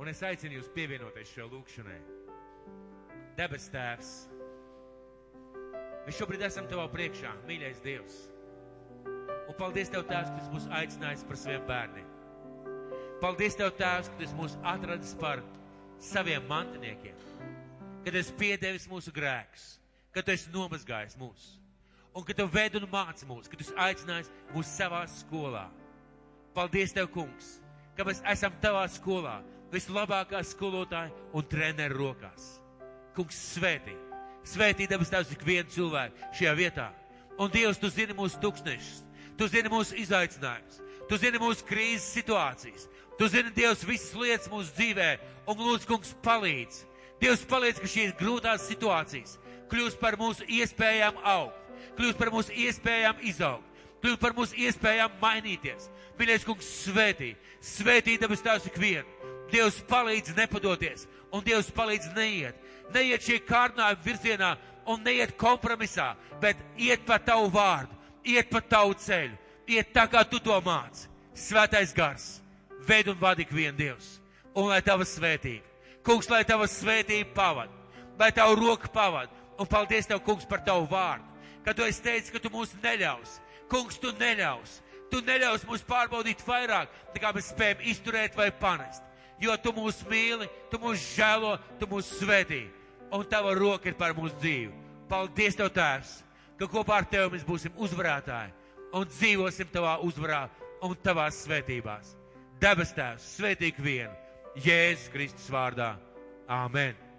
Un es aicinu jūs pievienoties šo lūkšanai. Debes Tēvs, mēs šobrīd esam Tavā priekšā, mīļais Dievs. Un paldies Tev, Tēvs, ka Tu mūs aicinājis par saviem bērniem. Paldies Tev, Tēvs, ka Tu mūs atradis par saviem mantiniekiem, kad esi piedevis mūsu grēkus, ka Tu esi nomazgājis mūs, un ka Tu veidi un māci mūs, ka Tu esi aicinājis mūs savā skolā. Paldies Tev, Kungs, ka mēs esam Tavā skolā, vislabākā skolotāja un treneru rokās. Kungs svētī, svētī debes tās ik vienu cilvēku šajā vietā. Un Dievs, tu zini mūsu tūkstnešus, tu zini mūsu izaicinājumus, tu zini mūsu krīzes situācijas, tu zini Dievs visas lietas mūsu dzīvē, un lūdzu, kungs, palīdz. Dievs palīdz, ka šīs grūtās situācijas kļūst par mūsu iespējām augt, kļūst par mūsu iespējām izaugt, kļūst par mūsu iespējām mainīties. Mīļais kungs, svētī, svētī debes tās ik vienu Dievs palīdz nepadoties, un Dievs palīdz neiet. Neiet šī kārdinājuma virzienā un neiet kompromisā, bet iet pa tavu vārdu, iet pa tavu ceļu, iet tā, kā tu to māci. Svētais gars, veid un vadi vienu Dievs, un lai tava svētība, kungs, lai tava svētība pavad, lai tavu roku pavad, un paldies tev, kungs, par tavu vārdu, ka tu esi teicis, ka tu mūs neļaus. Kungs, tu neļaus. Tu neļaus mums pārbaudīt vairāk, nekā mēs spējam izturēt vai panest. Jo tu mūs mīli, tu mūs žēlo, tu mūs svētī. Un tava roka ir par mūsu dzīvi. Paldies tev, Tēvs, ka kopā ar tevi mēs būsim uzvarētāji un dzīvosim tavā uzvarā un tavās svētībās. Debes Tēvs, svētīgi vienu, Jēzus Kristus vārdā. Āmen!